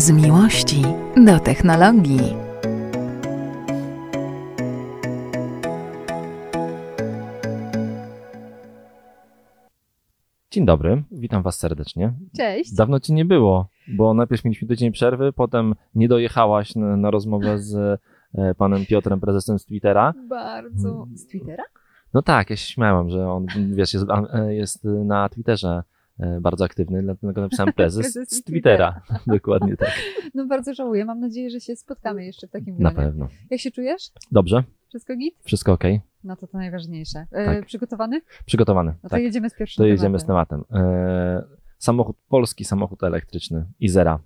Z miłości do technologii. Dzień dobry, witam Was serdecznie. Cześć. Dawno Cię nie było, bo najpierw mieliśmy tydzień przerwy, potem nie dojechałaś na, na rozmowę z e, panem Piotrem, prezesem z Twittera. Bardzo. Z Twittera? No tak, ja się śmiałem, że on, wiesz, jest, a, jest na Twitterze e, bardzo aktywny, dlatego napisałem prezes Prezes z Twittera. Dokładnie tak, No bardzo żałuję. Mam nadzieję, że się spotkamy jeszcze w takim na gronie. pewno. Jak się czujesz? Dobrze, Wszystko git? wszystko ok, No to to najważniejsze. E, Tak. Przygotowany? przygotowany. No to tak, jedziemy z pierwszym to jedziemy z tematem. tematem. E, samochód, polski samochód elektryczny, Izera.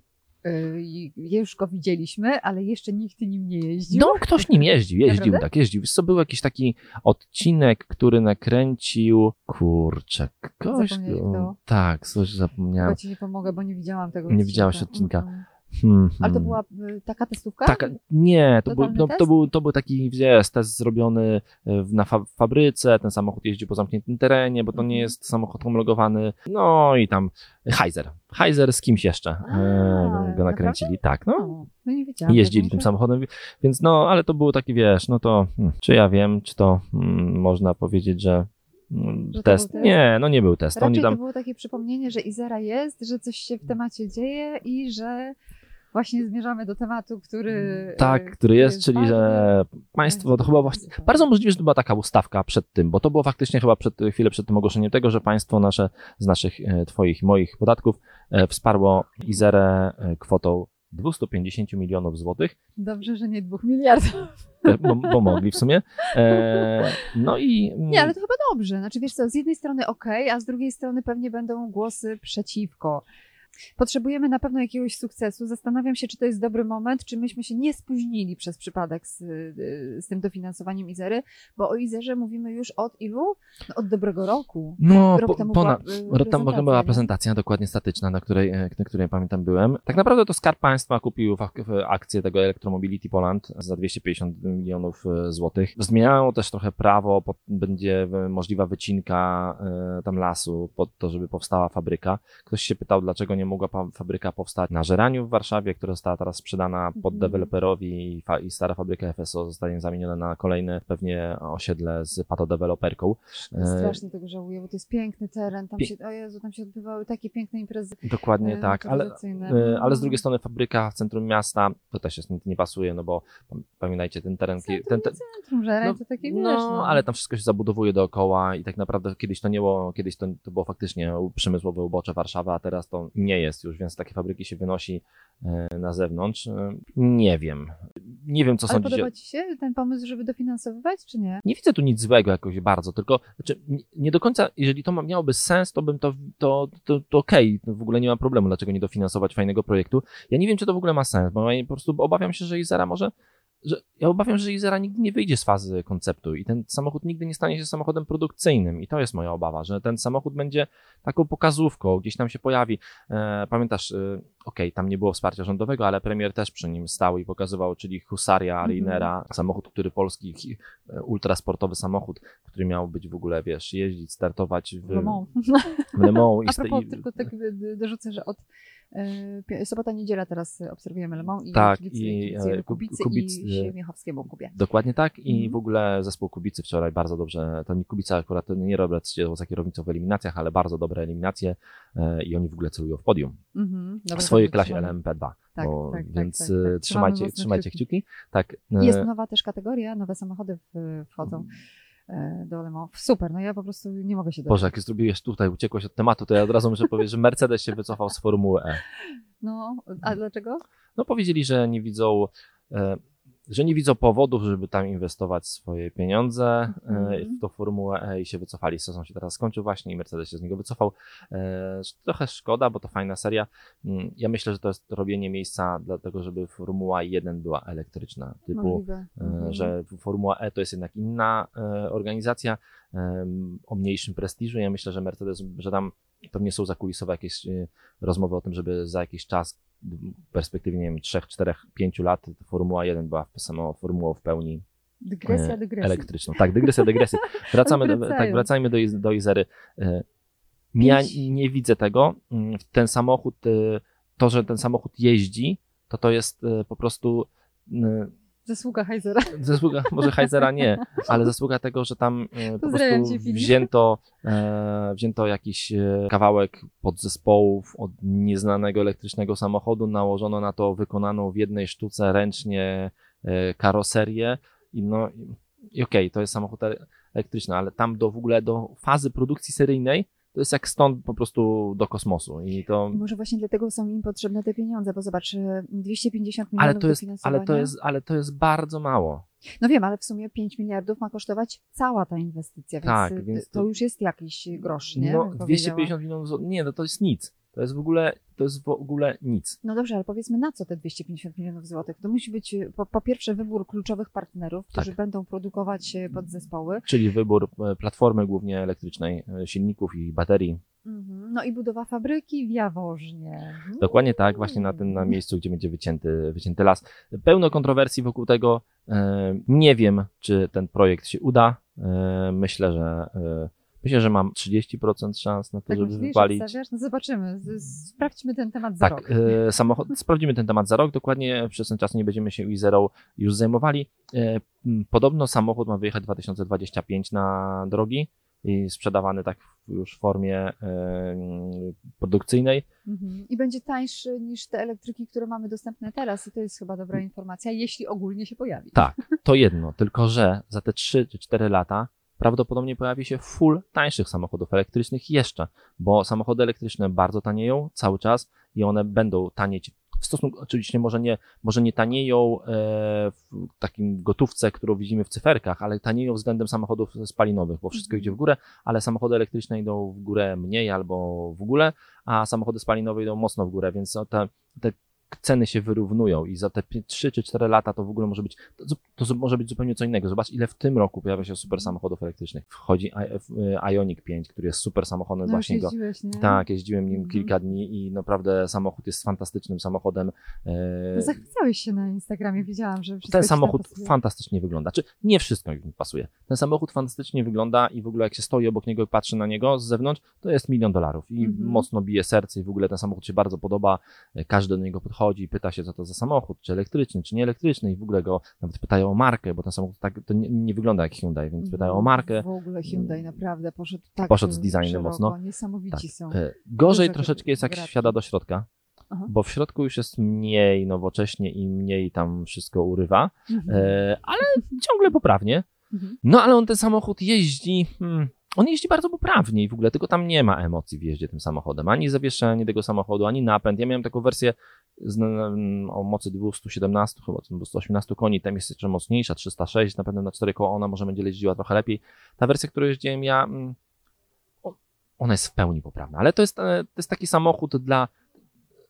I już go widzieliśmy, ale jeszcze nikt nim nie jeździł. No, ktoś nim jeździł, jeździł, Naprawdę? tak, jeździł. Wiesz co, był jakiś taki odcinek, który nakręcił, kurczę, ktoś, tak, coś zapomniałem. ci nie pomogę, bo nie widziałam tego Nie widziałaś odcinka. odcinka. Mm, mm. Hmm, Ale to była e, taka testówka? Taka, nie, to był, no, to, był, to był taki, wiesz, test zrobiony e, w- na fa- fabryce, ten samochód jeździł po zamkniętym terenie, bo to nie Mhm. jest samochód homologowany, no i tam Heiser, Heiser z kimś jeszcze e, A, go nakręcili, tak, no. No nie wiedziałam. jeździli tym samochodem, więc no, ale to było takie, wiesz, no to hmm, czy ja wiem, czy to hmm, można powiedzieć, że hmm, Że to test? był? Nie, no nie był test. Oni Raczej to tam, było takie przypomnienie, że Izera jest, że coś się w temacie dzieje i że właśnie zmierzamy do tematu, który. tak, e, który jest, czyli ważny. że państwo, to chyba właśnie, bardzo możliwe, że to była taka ustawka przed tym, bo to było faktycznie chyba przed, chwilę przed tym ogłoszeniem tego, że państwo nasze z naszych, e, twoich, moich podatków e, wsparło Izerę kwotą 250 milionów złotych, Dobrze, że nie dwóch miliardów. bo, bo mogli w sumie. E, no i... Nie, ale to chyba dobrze. Znaczy, wiesz co, z jednej strony ok, a z drugiej strony pewnie będą głosy przeciwko. Potrzebujemy na pewno jakiegoś sukcesu. Zastanawiam się, czy to jest dobry moment, czy myśmy się nie spóźnili przez przypadek z, y, z tym dofinansowaniem Izery, bo o Izerze mówimy już od ilu? No, od dobrego roku. No, Rok po, temu ponad, była, y, prezentacja, była nie? prezentacja dokładnie statyczna, na której, e, na której pamiętam byłem. Tak naprawdę to Skarb Państwa kupił akcję tego Electromobility Poland za 250 milionów e, złotych. Zmieniają też trochę prawo, będzie w- możliwa wycinka e, tam lasu pod to, żeby powstała fabryka. Ktoś się pytał, dlaczego nie mogła pa- fabryka powstać na Żeraniu w Warszawie, która została teraz sprzedana pod Mhm. deweloperowi i, stara fabryka FSO zostanie zamieniona na kolejne pewnie osiedle z patodeweloperką. E, Strasznie tego żałuję, bo to jest piękny teren. Tam się, o Jezu, tam się odbywały takie piękne imprezy. Dokładnie e, tak, ale, e, ale z Mm. drugiej strony fabryka w centrum miasta to też jest, nie, nie pasuje, no bo pam- pamiętajcie, ten teren. Ten, Centrum, ten, Centrum Żerań no, to takie, wiesz, no, ale tam wszystko się zabudowuje dookoła i tak naprawdę kiedyś to nie było, kiedyś to, to było faktycznie przemysłowe ubocze Warszawy, a teraz to nie jest już, więc takie fabryki się wynosi e, na zewnątrz. E, Nie wiem. Nie wiem, co Ale sądzicie. podoba Ci się ten pomysł, żeby dofinansowywać, czy nie? Nie widzę tu nic złego jakoś bardzo, tylko znaczy, nie- nie do końca, jeżeli to miałoby sens, to bym to, to, to, to okej, w ogóle nie ma problemu, dlaczego nie dofinansować fajnego projektu. Ja nie wiem, czy to w ogóle ma sens, bo ja po prostu obawiam się, że Izera może, że ja obawiam, że Izera nigdy nie wyjdzie z fazy konceptu i ten samochód nigdy nie stanie się samochodem produkcyjnym i to jest moja obawa, że ten samochód będzie taką pokazówką, gdzieś tam się pojawi. E, pamiętasz, e, okej, tam nie było wsparcia rządowego, ale premier też przy nim stał i pokazywał, czyli Husaria Mhm. Rainera, samochód, który polski, e, ultrasportowy samochód, który miał być w ogóle, wiesz, jeździć, startować w, Le Mans. w Le Mans i, A propos, i tylko tak dorzucę, że od sobota, niedziela teraz obserwujemy Le Mans i Tak, kibicy, i, e, ku- Kubicy, Kubic- i Siemiechowskiemu Kubie. Dokładnie tak i Mhm. w ogóle zespół Kubicy wczoraj bardzo dobrze, to nie Kubica akurat nie siedział za kierownicą w eliminacjach, ale bardzo dobre eliminacje e, i oni w ogóle celują w podium Mhm, w dobra, swojej to klasie trzymamy. LMP2, Tak, bo, tak, tak, więc tak, e, tak. Trzymamy trzymajcie, trzymajcie kciuki. kciuki. Tak, e, Jest nowa też kategoria, nowe samochody w, wchodzą e, do Le Mans. Super, no ja po prostu nie mogę się doczekać. Boże, jak zrobiłeś tutaj, uciekłeś od tematu, to ja od razu muszę powiedzieć, że Mercedes się wycofał z Formuły E. No, a dlaczego? No powiedzieli, że nie widzą, e, że nie widzą powodów, żeby tam inwestować swoje pieniądze e, Mhm. w tą Formułę E i się wycofali. Sezon się teraz skończył właśnie i Mercedes się z niego wycofał. E, Trochę szkoda, bo to fajna seria. Mm, Ja myślę, że to jest robienie miejsca dlatego, żeby Formuła 1 była elektryczna. Typu, Możliwe. e, Mhm. że Formuła E to jest jednak inna organizacja o mniejszym prestiżu. Ja myślę, że Mercedes, że tam pewnie są zakulisowe jakieś rozmowy o tym, żeby za jakiś czas, w perspektywie, nie wiem, 3, 4, 5 lat Formuła 1 była samą formułą w pełni Dygresja, e, dygresja. elektryczną. Tak, dygresja, dygresja. Wracamy, do, tak, wracajmy do, do Izery. E, Ja nie widzę tego. Mm, Ten samochód e, to, że ten samochód jeździ, to to jest po prostu Zasługa Heizera. zasługa, może Heizera nie, ale zasługa tego, że tam e, po prostu wzięto, e, wzięto jakiś e, kawałek podzespołów od nieznanego elektrycznego samochodu, nałożono na to wykonaną w jednej sztuce ręcznie e, karoserię i no i okej, to jest samochód ele- elektryczny, ale tam do w ogóle do fazy produkcji seryjnej to jest jak stąd po prostu do kosmosu i to może właśnie dlatego są im potrzebne te pieniądze, bo zobacz, e, 250 milionów ale to jest, ale to jest, ale to jest bardzo mało. No wiem, ale w sumie 5 miliardów ma kosztować cała ta inwestycja, więc, Tak, y, więc to to- już jest jakiś grosz, nie? No, Bym powiedziała. 250 milionów nie, no to jest nic. To jest w ogóle, to jest w ogóle nic. No dobrze, ale powiedzmy na co te 250 milionów złotych? To musi być po, po pierwsze wybór kluczowych partnerów, którzy Tak. będą produkować y, podzespoły. Czyli wybór e, platformy głównie elektrycznej, e, silników i baterii. Mhm. No i budowa fabryki w Jaworznie. Dokładnie tak, właśnie na tym na miejscu, gdzie będzie wycięty, wycięty las. Pełno kontrowersji wokół tego. E, Nie wiem, czy ten projekt się uda. E, Myślę, że e, myślę, że mam 30% szans na to, Tak żeby myślisz, wypalić. obstawiasz? No zobaczymy. Z- Sprawdźmy ten temat za Tak, rok. e, samochód, sprawdzimy ten temat za rok. Dokładnie przez ten czas nie będziemy się Izerą już zajmowali. E, Podobno samochód ma wyjechać 2025 na drogi i sprzedawany tak już w formie e, produkcyjnej. Mhm. I będzie tańszy niż te elektryki, które mamy dostępne teraz. I to jest chyba dobra informacja, jeśli ogólnie się pojawi. Tak, to jedno, tylko że za te 3 czy 4 lata prawdopodobnie pojawi się full tańszych samochodów elektrycznych jeszcze, bo samochody elektryczne bardzo tanieją cały czas i one będą tanieć w stosunku, oczywiście może nie, może nie tanieją e, w takim gotówce, którą widzimy w cyferkach, ale tanieją względem samochodów spalinowych, bo wszystko Mhm. idzie w górę, ale samochody elektryczne idą w górę mniej albo w ogóle, a samochody spalinowe idą mocno w górę, więc te, te ceny się wyrównują i za te 3 czy 4 lata to w ogóle może być, to, to może być zupełnie co innego. Zobacz, ile w tym roku pojawia się super samochodów elektrycznych. Wchodzi I- w- Ioniq 5, który jest super samochodem, No właśnie go. Tak, jeździłem nim Mhm. kilka dni i naprawdę samochód jest fantastycznym samochodem. E, No zachwycałeś się na Instagramie, widziałam, że ten samochód fantastycznie wygląda. Czy nie wszystko mi pasuje. Ten samochód fantastycznie wygląda i w ogóle jak się stoi obok niego i patrzy na niego z zewnątrz, to jest milion dolarów i Mhm. mocno bije serce i w ogóle ten samochód się bardzo podoba. Każdy do niego podchodzi i pyta się, co to za samochód, czy elektryczny, czy nie elektryczny i w ogóle go nawet pytają o markę, bo ten samochód tak, to nie, nie wygląda jak Hyundai, więc pytają o markę. W ogóle Hyundai naprawdę poszedł tak Poszedł z e, designem szeroko. mocno. Niesamowici są. E, Gorzej troszeczkę jest jak gratki. wsiada do środka, Aha. bo w środku już jest mniej nowocześnie i mniej tam wszystko urywa, Mhm. e, ale ciągle poprawnie. Mhm. No ale on ten samochód jeździ. Hmm, on jeździ bardzo poprawnie i w ogóle, tylko tam nie ma emocji w jeździe tym samochodem. Ani zawieszenie tego samochodu, ani napęd. Ja miałem taką wersję z, o mocy 217, chyba 218 koni, tam jest jeszcze mocniejsza, 306, na pewno na 4 koła ona może będzie jeździła trochę lepiej. Ta wersja, którą jeździłem ja, mm, ona jest w pełni poprawna, ale to jest, e, to jest taki samochód dla,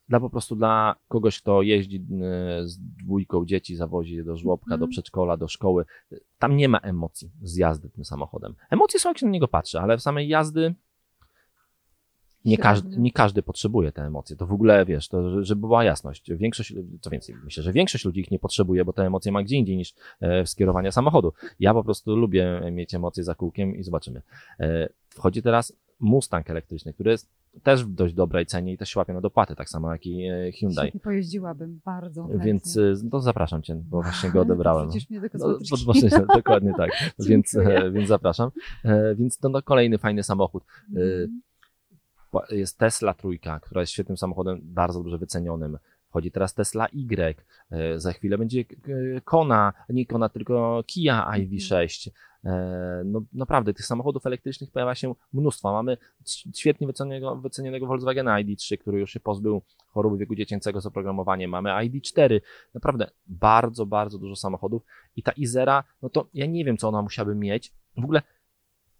dla po prostu dla kogoś, kto jeździ e, z dwójką dzieci, zawozi je do żłobka, Mhm. do przedszkola, do szkoły. Tam nie ma emocji z jazdy tym samochodem. Emocje są, jak się na niego patrzy, ale w samej jazdy nie każdy, nie każdy potrzebuje te emocje. To w ogóle, wiesz, to, że- żeby była jasność. Większość, co więcej, myślę, że większość ludzi ich nie potrzebuje, bo te emocje ma gdzie indziej niż e, w skierowania samochodu. Ja po prostu lubię mieć emocje za kółkiem i zobaczymy. E, wchodzi teraz Mustang elektryczny, który jest też w dość dobrej cenie i też się łapie na dopłaty, tak samo jak i e, Hyundai. Świetnie pojeździłabym bardzo chętnie. Więc e, no, zapraszam cię, bo właśnie go odebrałem. Przecież mnie do No, właśnie, dokładnie tak. więc, e, więc zapraszam. E, więc to no, kolejny fajny samochód. Mhm. Jest Tesla trójka, która jest świetnym samochodem, bardzo dobrze wycenionym. Wchodzi teraz Tesla Y, za chwilę będzie Kona, nie Kona, tylko Kia IV6. E, No naprawdę, tych samochodów elektrycznych pojawia się mnóstwo. Mamy świetnie wycenionego, wycenionego Volkswagena ID3, który już się pozbył choroby wieku dziecięcego z oprogramowaniem. Mamy ID4, naprawdę bardzo, bardzo dużo samochodów. I ta Izera, no to ja nie wiem, co ona musiałaby mieć. W ogóle,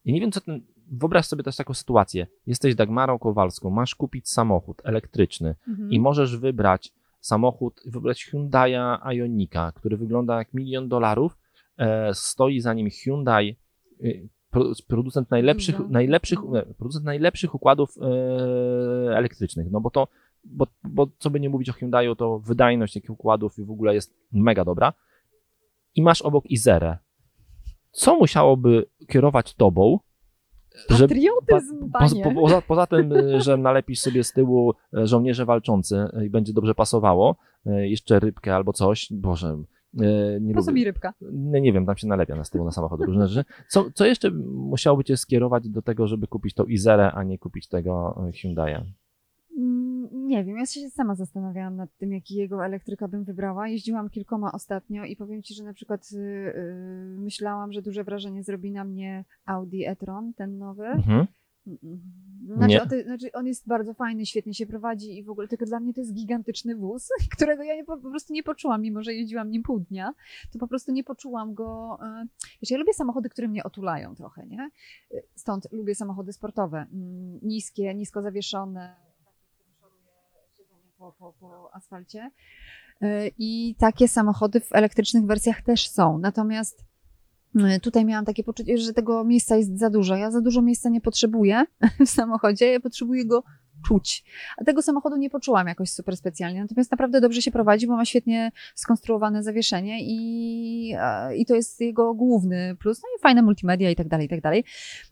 ja nie wiem, co ten. Wyobraź sobie też taką sytuację. Jesteś Dagmarą Kowalską, masz kupić samochód elektryczny Mhm. i możesz wybrać samochód, wybrać Hyundai'a Ionika, który wygląda jak milion dolarów. E, stoi za nim Hyundai, pro- producent najlepszych, Dużo. najlepszych, Mhm. e, producent najlepszych układów e, elektrycznych. No bo to, bo, bo co by nie mówić o Hyundaiu, to wydajność takich układów i w ogóle jest mega dobra. I masz obok Izerę. Co musiałoby kierować tobą, że Patriotyzm, po, panie. po, poza, poza tym, że nalepisz sobie z tyłu żołnierze walczący i będzie dobrze pasowało, jeszcze rybkę albo coś, Boże, nie Po lubię. mi rybka? Nie, nie wiem, tam się nalepia na z tyłu na samochód różne rzeczy. Co, co jeszcze musiałoby cię skierować do tego, żeby kupić tą Izerę, a nie kupić tego y, Hyundai'a? Mm, Nie wiem, ja się sama zastanawiałam nad tym, jakiego elektryka bym wybrała. Jeździłam kilkoma ostatnio i powiem Ci, że na przykład y, y, myślałam, że duże wrażenie zrobi na mnie Audi e-tron, ten nowy. Mhm. Znaczy, on, to, znaczy, on jest bardzo fajny, świetnie się prowadzi i w ogóle, tylko dla mnie to jest gigantyczny wóz, którego ja nie, po, prostu nie poczułam, mimo że jeździłam nim pół dnia, to po prostu nie poczułam go. e, Wiesz, ja lubię samochody, które mnie otulają trochę, nie? Stąd lubię samochody sportowe, mm, niskie, nisko zawieszone, po, po, po asfalcie. E, I takie samochody w elektrycznych wersjach też są. Natomiast tutaj miałam takie poczucie, że tego miejsca jest za dużo. Ja za dużo miejsca nie potrzebuję w samochodzie, ja potrzebuję go czuć. A tego samochodu nie poczułam jakoś super specjalnie. Natomiast naprawdę dobrze się prowadzi, bo ma świetnie skonstruowane zawieszenie i, i to jest jego główny plus. No i fajne multimedia i tak dalej, i tak dalej.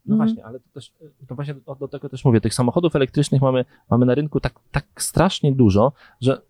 No Mm. właśnie, ale to też, to właśnie do, do tego też mówię, tych samochodów elektrycznych mamy, mamy na rynku tak, tak strasznie dużo, że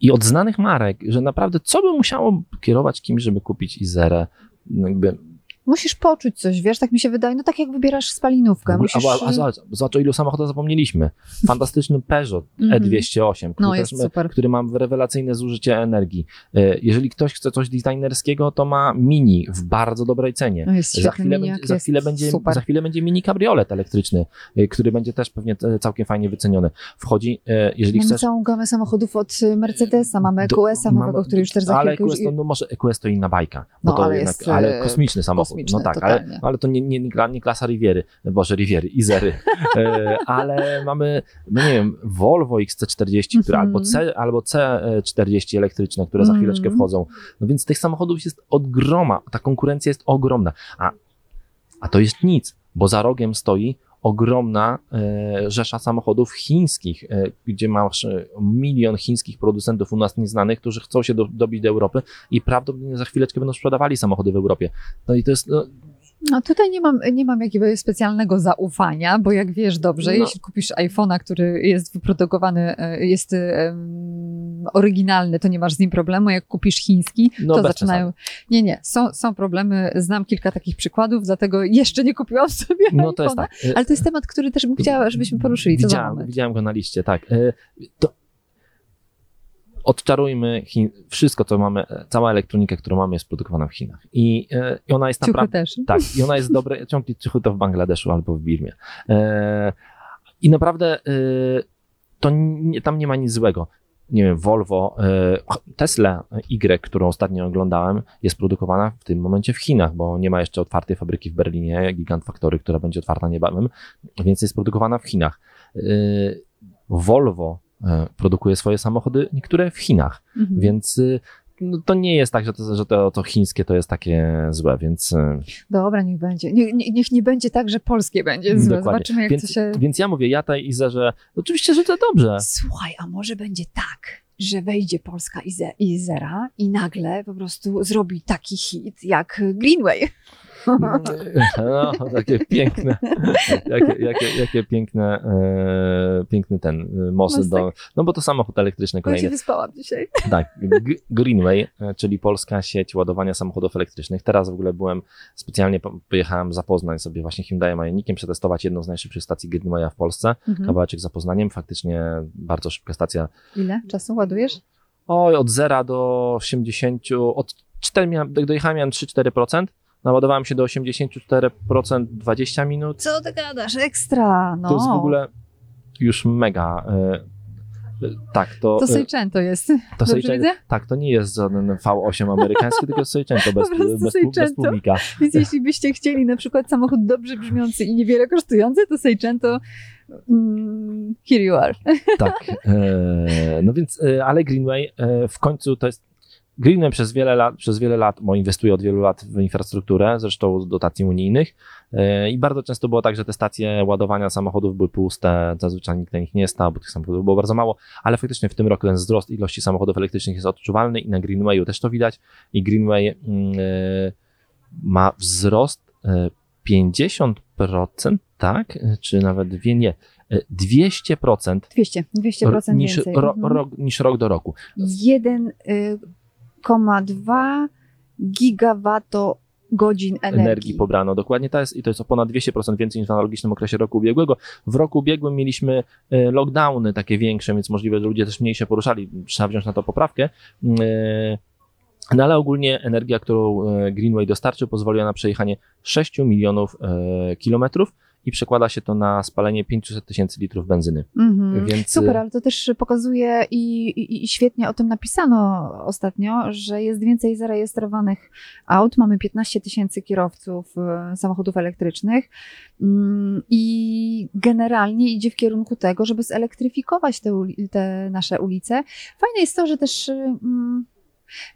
i od znanych marek, że naprawdę co by musiało kierować kimś, żeby kupić Izerę, no jakby, Musisz poczuć coś, wiesz, tak mi się wydaje. No tak jak wybierasz spalinówkę. Musisz... a, a, a zobacz, o ilu samochodach zapomnieliśmy. Fantastyczny Peugeot Mhm. E208, który, No, też, jest super. który ma rewelacyjne zużycie energii. E, Jeżeli ktoś chce coś designerskiego, to ma Mini w bardzo dobrej cenie. No jest Za chwilę, będzie, za, chwilę będzie, super. za chwilę będzie mini kabriolet elektryczny, y, który będzie też pewnie e, całkiem fajnie wyceniony. Wchodzi, e, jeżeli Mamy chcesz. całą gamę samochodów od y, Mercedesa, mamy EQS-a nowego, mamy- który już też za Ale chwilkę już... EQS to, no może EQS to inna bajka, bo No, to ale jednak, jest, ale e, kosmiczny samochód. Kosmiczny, no tak, ale, totalnie. ale to nie, nie, nie, kla- nie klasa Riviery, Boże, Riviery, Izery, E, ale mamy, no nie wiem, Volvo XC40, które, Mhm. albo, C, albo C40 elektryczne, które za Mhm. chwileczkę wchodzą. No więc tych samochodów jest od groma, ta konkurencja jest ogromna. A, a to jest nic, bo za rogiem stoi ogromna e, rzesza samochodów chińskich, e, gdzie masz e, milion chińskich producentów u nas nieznanych, którzy chcą się do, dobić do Europy i prawdopodobnie za chwileczkę będą sprzedawali samochody w Europie. No i to jest, no, No tutaj nie mam, nie mam jakiegoś specjalnego zaufania, bo jak wiesz dobrze, No. jeśli kupisz iPhone'a, który jest wyprodukowany, e, jest em, oryginalny, to nie masz z nim problemu. Jak kupisz chiński, No, to zaczynają... Nie, nie, są, są problemy. Znam kilka takich przykładów, dlatego jeszcze nie kupiłam sobie no to jest iPhone'a. tak. E, Ale to jest temat, który też bym chciała, żebyśmy poruszyli. Co moment? widziałem go na liście, tak. E, To odczarujmy Chin, wszystko, co mamy, cała elektronika, którą mamy, jest produkowana w Chinach. I, e, i ona jest naprawdę. też. Tak, i ona jest dobra. Ciągnij ciuchy to w Bangladeszu albo w Birmie. E, I naprawdę e, to nie, tam nie ma nic złego. Nie wiem, Volvo, e, Tesla Y, którą ostatnio oglądałem, jest produkowana w tym momencie w Chinach, bo nie ma jeszcze otwartej fabryki w Berlinie, Gigant Factory, która będzie otwarta niebawem, więc jest produkowana w Chinach. E, Volvo produkuje swoje samochody, niektóre w Chinach, Mhm. więc e, no, to nie jest tak, że to, że to, to chińskie to jest takie złe, więc e, Dobra, niech będzie. Nie, nie, niech nie będzie tak, że polskie będzie złe. Dokładnie. Zobaczymy, jak więc, to się... więc ja mówię, ja tej Izerze, oczywiście, że to dobrze. Słuchaj, a może będzie tak, że wejdzie polska Ize- Izera i nagle po prostu zrobi taki hit jak Greenway. No, takie piękne, jakie, jakie, jakie piękne, e, piękny ten e, most Mostek. do, no bo to samochód elektryczny Ja się kolejny. wyspałam dzisiaj. Tak, G- Greenway, e, czyli polska sieć ładowania samochodów elektrycznych. Teraz w ogóle byłem, specjalnie po- pojechałem za Poznań sobie właśnie Hyundai Ioniqiem przetestować jedną z najszybszych stacji Greenwaya w Polsce. Mhm. Kawałeczek za Poznaniem, faktycznie bardzo szybka stacja Ile czasu ładujesz? Oj, od 0 do 80, od 4 miałem, dojechałem, miałem 3-4%, naładowałem się do 84% 20 minut. Co ty gadasz? Ekstra, no. To jest w ogóle już mega. E, e, tak, to. To e, Seicento jest. to Seicento-? Tak, to nie jest żaden V8 amerykański, tylko Seicento bez, bez, bez tłumika. Więc jeśli byście chcieli na przykład samochód dobrze brzmiący i niewiele kosztujący, to Seicento mm, here you are. Tak. No więc, ale Greenway w końcu to jest. Greenway przez wiele lat, przez wiele lat, bo inwestuje od wielu lat w infrastrukturę, zresztą z dotacji unijnych. E, I bardzo często było tak, że te stacje ładowania samochodów były puste, zazwyczaj nikt na nich nie stał, bo tych samochodów było bardzo mało, ale faktycznie w tym roku ten wzrost ilości samochodów elektrycznych jest odczuwalny i na Greenwayu też to widać. I Greenway mm, e, ma wzrost e, 50%, tak? Czy nawet wie nie. e, 200% 200, 200% niż, więcej. ro, Mhm. rok, niż rok do roku. 1,2 gigawattogodzin energii. energii pobrano. Dokładnie to jest i to jest o ponad 200% więcej niż w analogicznym okresie roku ubiegłego. W roku ubiegłym mieliśmy e, lockdowny takie większe, więc możliwe, że ludzie też mniej się poruszali. Trzeba wziąć na to poprawkę. E, No ale ogólnie energia, którą e, Greenway dostarczył, pozwoliła na przejechanie 6 milionów kilometrów i przekłada się to na spalenie 500 tysięcy litrów benzyny. Mhm. Więc Super, ale to też pokazuje i, i, i świetnie o tym napisano ostatnio, że jest więcej zarejestrowanych aut. Mamy 15 tysięcy kierowców e, samochodów elektrycznych mm, i generalnie idzie w kierunku tego, żeby zelektryfikować te, te nasze ulice. Fajne jest to, że też mm,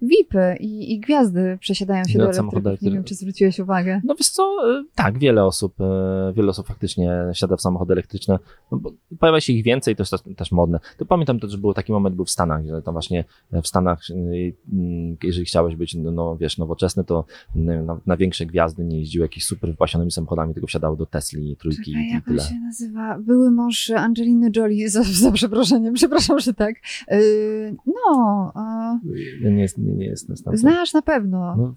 VIP-y i, i gwiazdy przesiadają się Do do elektryków. Nie wiem, czy zwróciłeś uwagę. No wiesz co, e, tak, wiele osób, e, wiele osób faktycznie siada w samochody elektryczne. No, pojawia się ich więcej, to jest też, modne. To pamiętam też, że był taki moment, był w Stanach, że to właśnie w Stanach, e, mm, jeżeli chciałeś być, no, no wiesz, nowoczesny, to mm, nawet na większe gwiazdy nie jeździły jakimiś super wypasionymi samochodami, tylko wsiadały do Tesli, trójki Czekaj, i jak tyle. się nazywa? Były mąż Angeliny Jolie, za, za przeproszeniem, przepraszam, że tak. Yy, no, Nie, nie, jest- nie, nie znasz na pewno. No.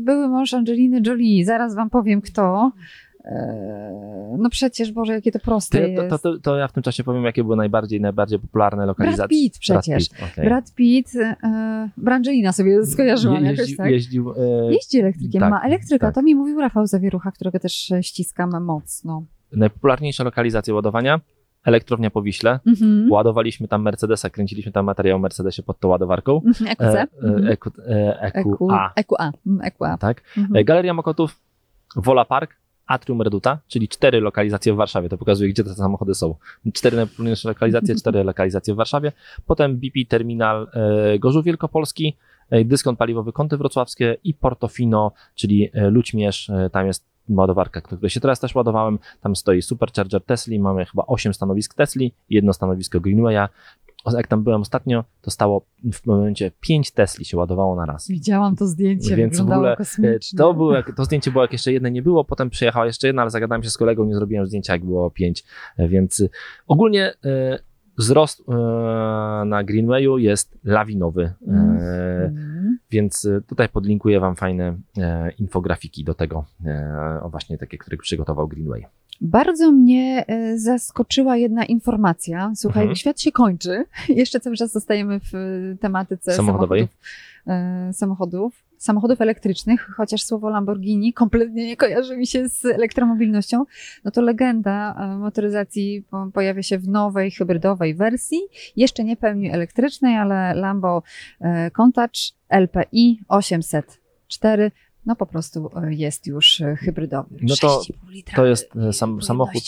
Były mąż Angeliny Jolie, zaraz wam powiem kto. Yy, no przecież, Boże, jakie to proste To, jest. to, to, to ja w tym czasie powiem, jakie były najbardziej, najbardziej popularne lokalizacje. Brad Pitt przecież. Brad Pitt, okej. Brad Pitt, yy, Brangelina sobie skojarzyłam Je- jakoś, jeździł, tak? jeździł, e, Jeździ elektrykiem, tak, ma elektryka. tak. To mi mówił Rafał Zawierucha, którego też e, ściskam mocno. najpopularniejsze lokalizacje ładowania, elektrownia po Wiśle, Mhm. Ładowaliśmy tam Mercedesa, kręciliśmy tam materiał o Mercedesie pod tą ładowarką. Mhm, EQC. E, Mhm. e, EQ, e, EQA, EQA. mm, EQA. tak? Mhm. E, Galeria Mokotów, Wola Park, Atrium Reduta, czyli cztery lokalizacje w Warszawie. To pokazuje, gdzie te samochody są. Cztery najpopularniejsze lokalizacje, cztery lokalizacje w Warszawie. Potem BP Terminal e, Gorzów Wielkopolski, dyskont paliwowy Kąty Wrocławskie i Portofino, czyli Ludźmierz. Tam jest ładowarka, której się teraz też ładowałem. Tam stoi Supercharger Tesli. Mamy chyba 8 stanowisk Tesli, jedno stanowisko Greenwaya. Jak tam byłem ostatnio, to stało w momencie 5 Tesli się ładowało na raz. Widziałam to zdjęcie, Więc w wyglądało ogóle, kosmicznie. To, było, to zdjęcie było, jak jeszcze jedne nie było, potem przyjechała jeszcze jedna, ale zagadałem się z kolegą, nie zrobiłem zdjęcia, jak było pięć, E, więc ogólnie e, wzrost e, na Greenwayu jest lawinowy, e, Mhm. Więc y, tutaj podlinkuję Wam fajne e, infografiki do tego, e, o właśnie takie, które przygotował Greenway. Bardzo mnie e, zaskoczyła jedna informacja. Słuchaj, Mhm. świat się kończy. Jeszcze cały czas zostajemy w tematyce Samochodowej. samochodów, samochodów, samochodów elektrycznych, chociaż słowo Lamborghini kompletnie nie kojarzy mi się z elektromobilnością. No to legenda e, motoryzacji po- pojawia się w nowej hybrydowej wersji. Jeszcze nie pełni elektrycznej, ale Lambo Countach LPI 804 no po prostu e, jest już e, hybrydowy. No to- 6,5 litra To jest e, sam, samochód,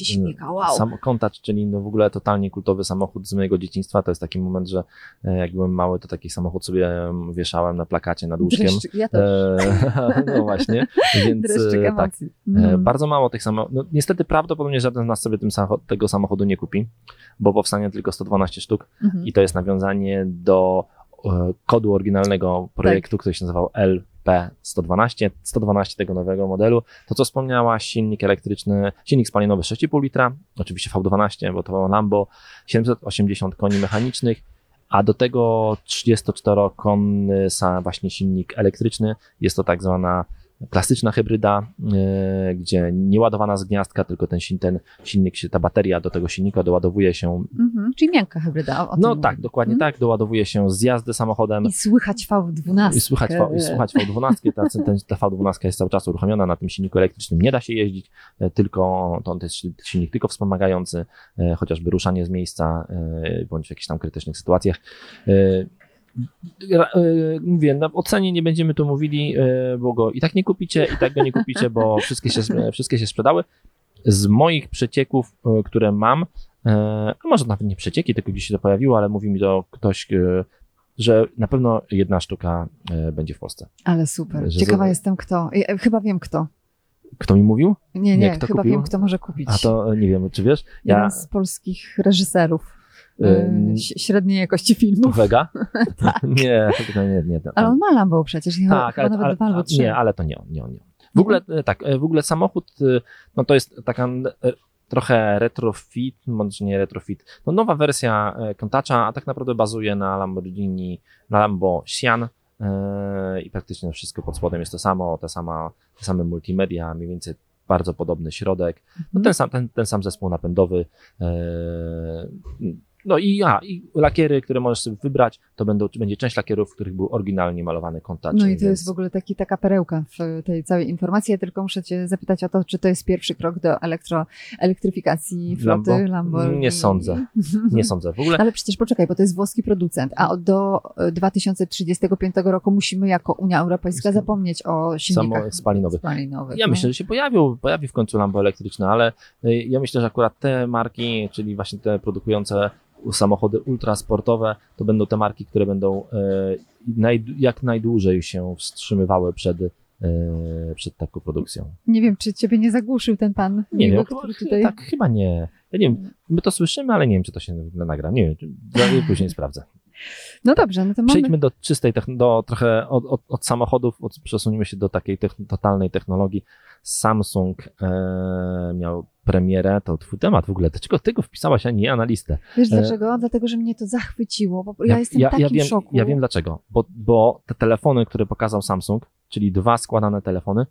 wow. sam Countach, czyli no w ogóle totalnie kultowy samochód z mojego dzieciństwa. To jest taki moment, że jak byłem mały, to taki samochód sobie em, wieszałem na plakacie nad łóżkiem. Dreszczyk, ja też. No właśnie, więc Dreszczyk tak. Mm. Bardzo mało tych samochodów. No, niestety prawdopodobnie żaden z nas sobie samochod, tego samochodu nie kupi, bo powstanie tylko 112 sztuk Mhm. i to jest nawiązanie do kodu oryginalnego projektu, Tak. który się nazywał LP112, 112 tego nowego modelu. To, co wspomniałaś, silnik elektryczny, silnik spalinowy 6,5 litra, oczywiście V12, bo to Lambo, 780 koni mechanicznych, a do tego 34-konny sa- właśnie silnik elektryczny. Jest to tak zwana klasyczna hybryda, e, gdzie nie ładowana z gniazdka, tylko ten, ten silnik, ta bateria do tego silnika doładowuje się. Mhm. Czyli miękka hybryda. No tak, mówię. dokładnie Mhm. tak, doładowuje się z jazdy samochodem. I słychać V12. I słychać, V- i słuchać V12, ta, ta V12 jest cały czas uruchomiona na tym silniku elektrycznym. Nie da się jeździć, e, tylko to jest sil- silnik tylko wspomagający, e, chociażby ruszanie z miejsca, bądź w jakichś tam krytycznych sytuacjach. E, e, Mówię, na ocenie nie będziemy tu mówili, e, bo go i tak nie kupicie, i tak go nie kupicie, bo wszystkie się, wszystkie się sprzedały. Z moich przecieków, e, które mam, e, a może nawet nie przecieki, tylko gdzieś się to pojawiło, ale mówi mi to ktoś, e, że na pewno jedna sztuka e, będzie w Polsce. Ale super. Że Ciekawa za- jestem kto. Ja, e, chyba wiem kto. Kto mi mówił? Nie, Nie, nie, kto chyba kupił? wiem kto może kupić. A to e, nie wiem, czy wiesz? Jeden Ja. z polskich reżyserów Ś- średniej jakości filmów. Vega? nie, to nie, nie, nie. Ale on ma Lambo przecież. Ja tak, ale, nawet ale, dwa albo trzy. nie, ale to nie on, nie on. Nie. W ogóle e, tak, e, w ogóle samochód, e, no to jest taka trochę retrofit, może nie retrofit, no nowa wersja Countach'a, a tak naprawdę bazuje na Lamborghini, na Lambo Sian i praktycznie wszystko pod spodem jest to samo, te, sama, te same multimedia, mniej więcej bardzo podobny środek, no ten, sam, ten, ten sam zespół napędowy, no i ja, i lakiery, które możesz sobie wybrać, to będą, będzie część lakierów, w których był oryginalnie malowany Countach. No i to więc- jest w ogóle taki, taka perełka w tej całej informacji. Ja tylko muszę cię zapytać o to, czy to jest pierwszy krok do elektro, elektryfikacji floty Lambo? Lamborghini. Nie sądzę. Nie sądzę. W ogóle Ale przecież poczekaj, bo to jest włoski producent, a do e, 2035 roku musimy jako Unia Europejska zapomnieć o silnikach Samo spalinowych. spalinowych. Ja no. myślę, że się pojawią, pojawi w końcu Lambo elektryczne, ale y, ja myślę, że akurat te marki, czyli właśnie te produkujące samochody ultrasportowe, to będą te marki, które będą e, jak najdłużej się wstrzymywały przed, e, przed taką produkcją. Nie wiem, czy ciebie nie zagłuszył ten pan Nie wiem, który chyba, tutaj... tak, chyba nie. Ja nie wiem, my to słyszymy, ale nie wiem, czy to się nagra. Nie wiem, później sprawdzę. No dobrze, no to mamy... Przejdźmy do czystej, do trochę od, od, od samochodów, od, przesunijmy się do takiej techn- totalnej technologii. Samsung e, miał premierę, to twój temat w ogóle. Dlaczego ty go wpisałaś, a nie ja na listę? Wiesz e, dlaczego? Dlatego, że mnie to zachwyciło, bo ja, jestem ja, w takim ja wiem, szoku. Ja wiem dlaczego. Bo, bo te telefony, które pokazał Samsung, czyli dwa składane telefony,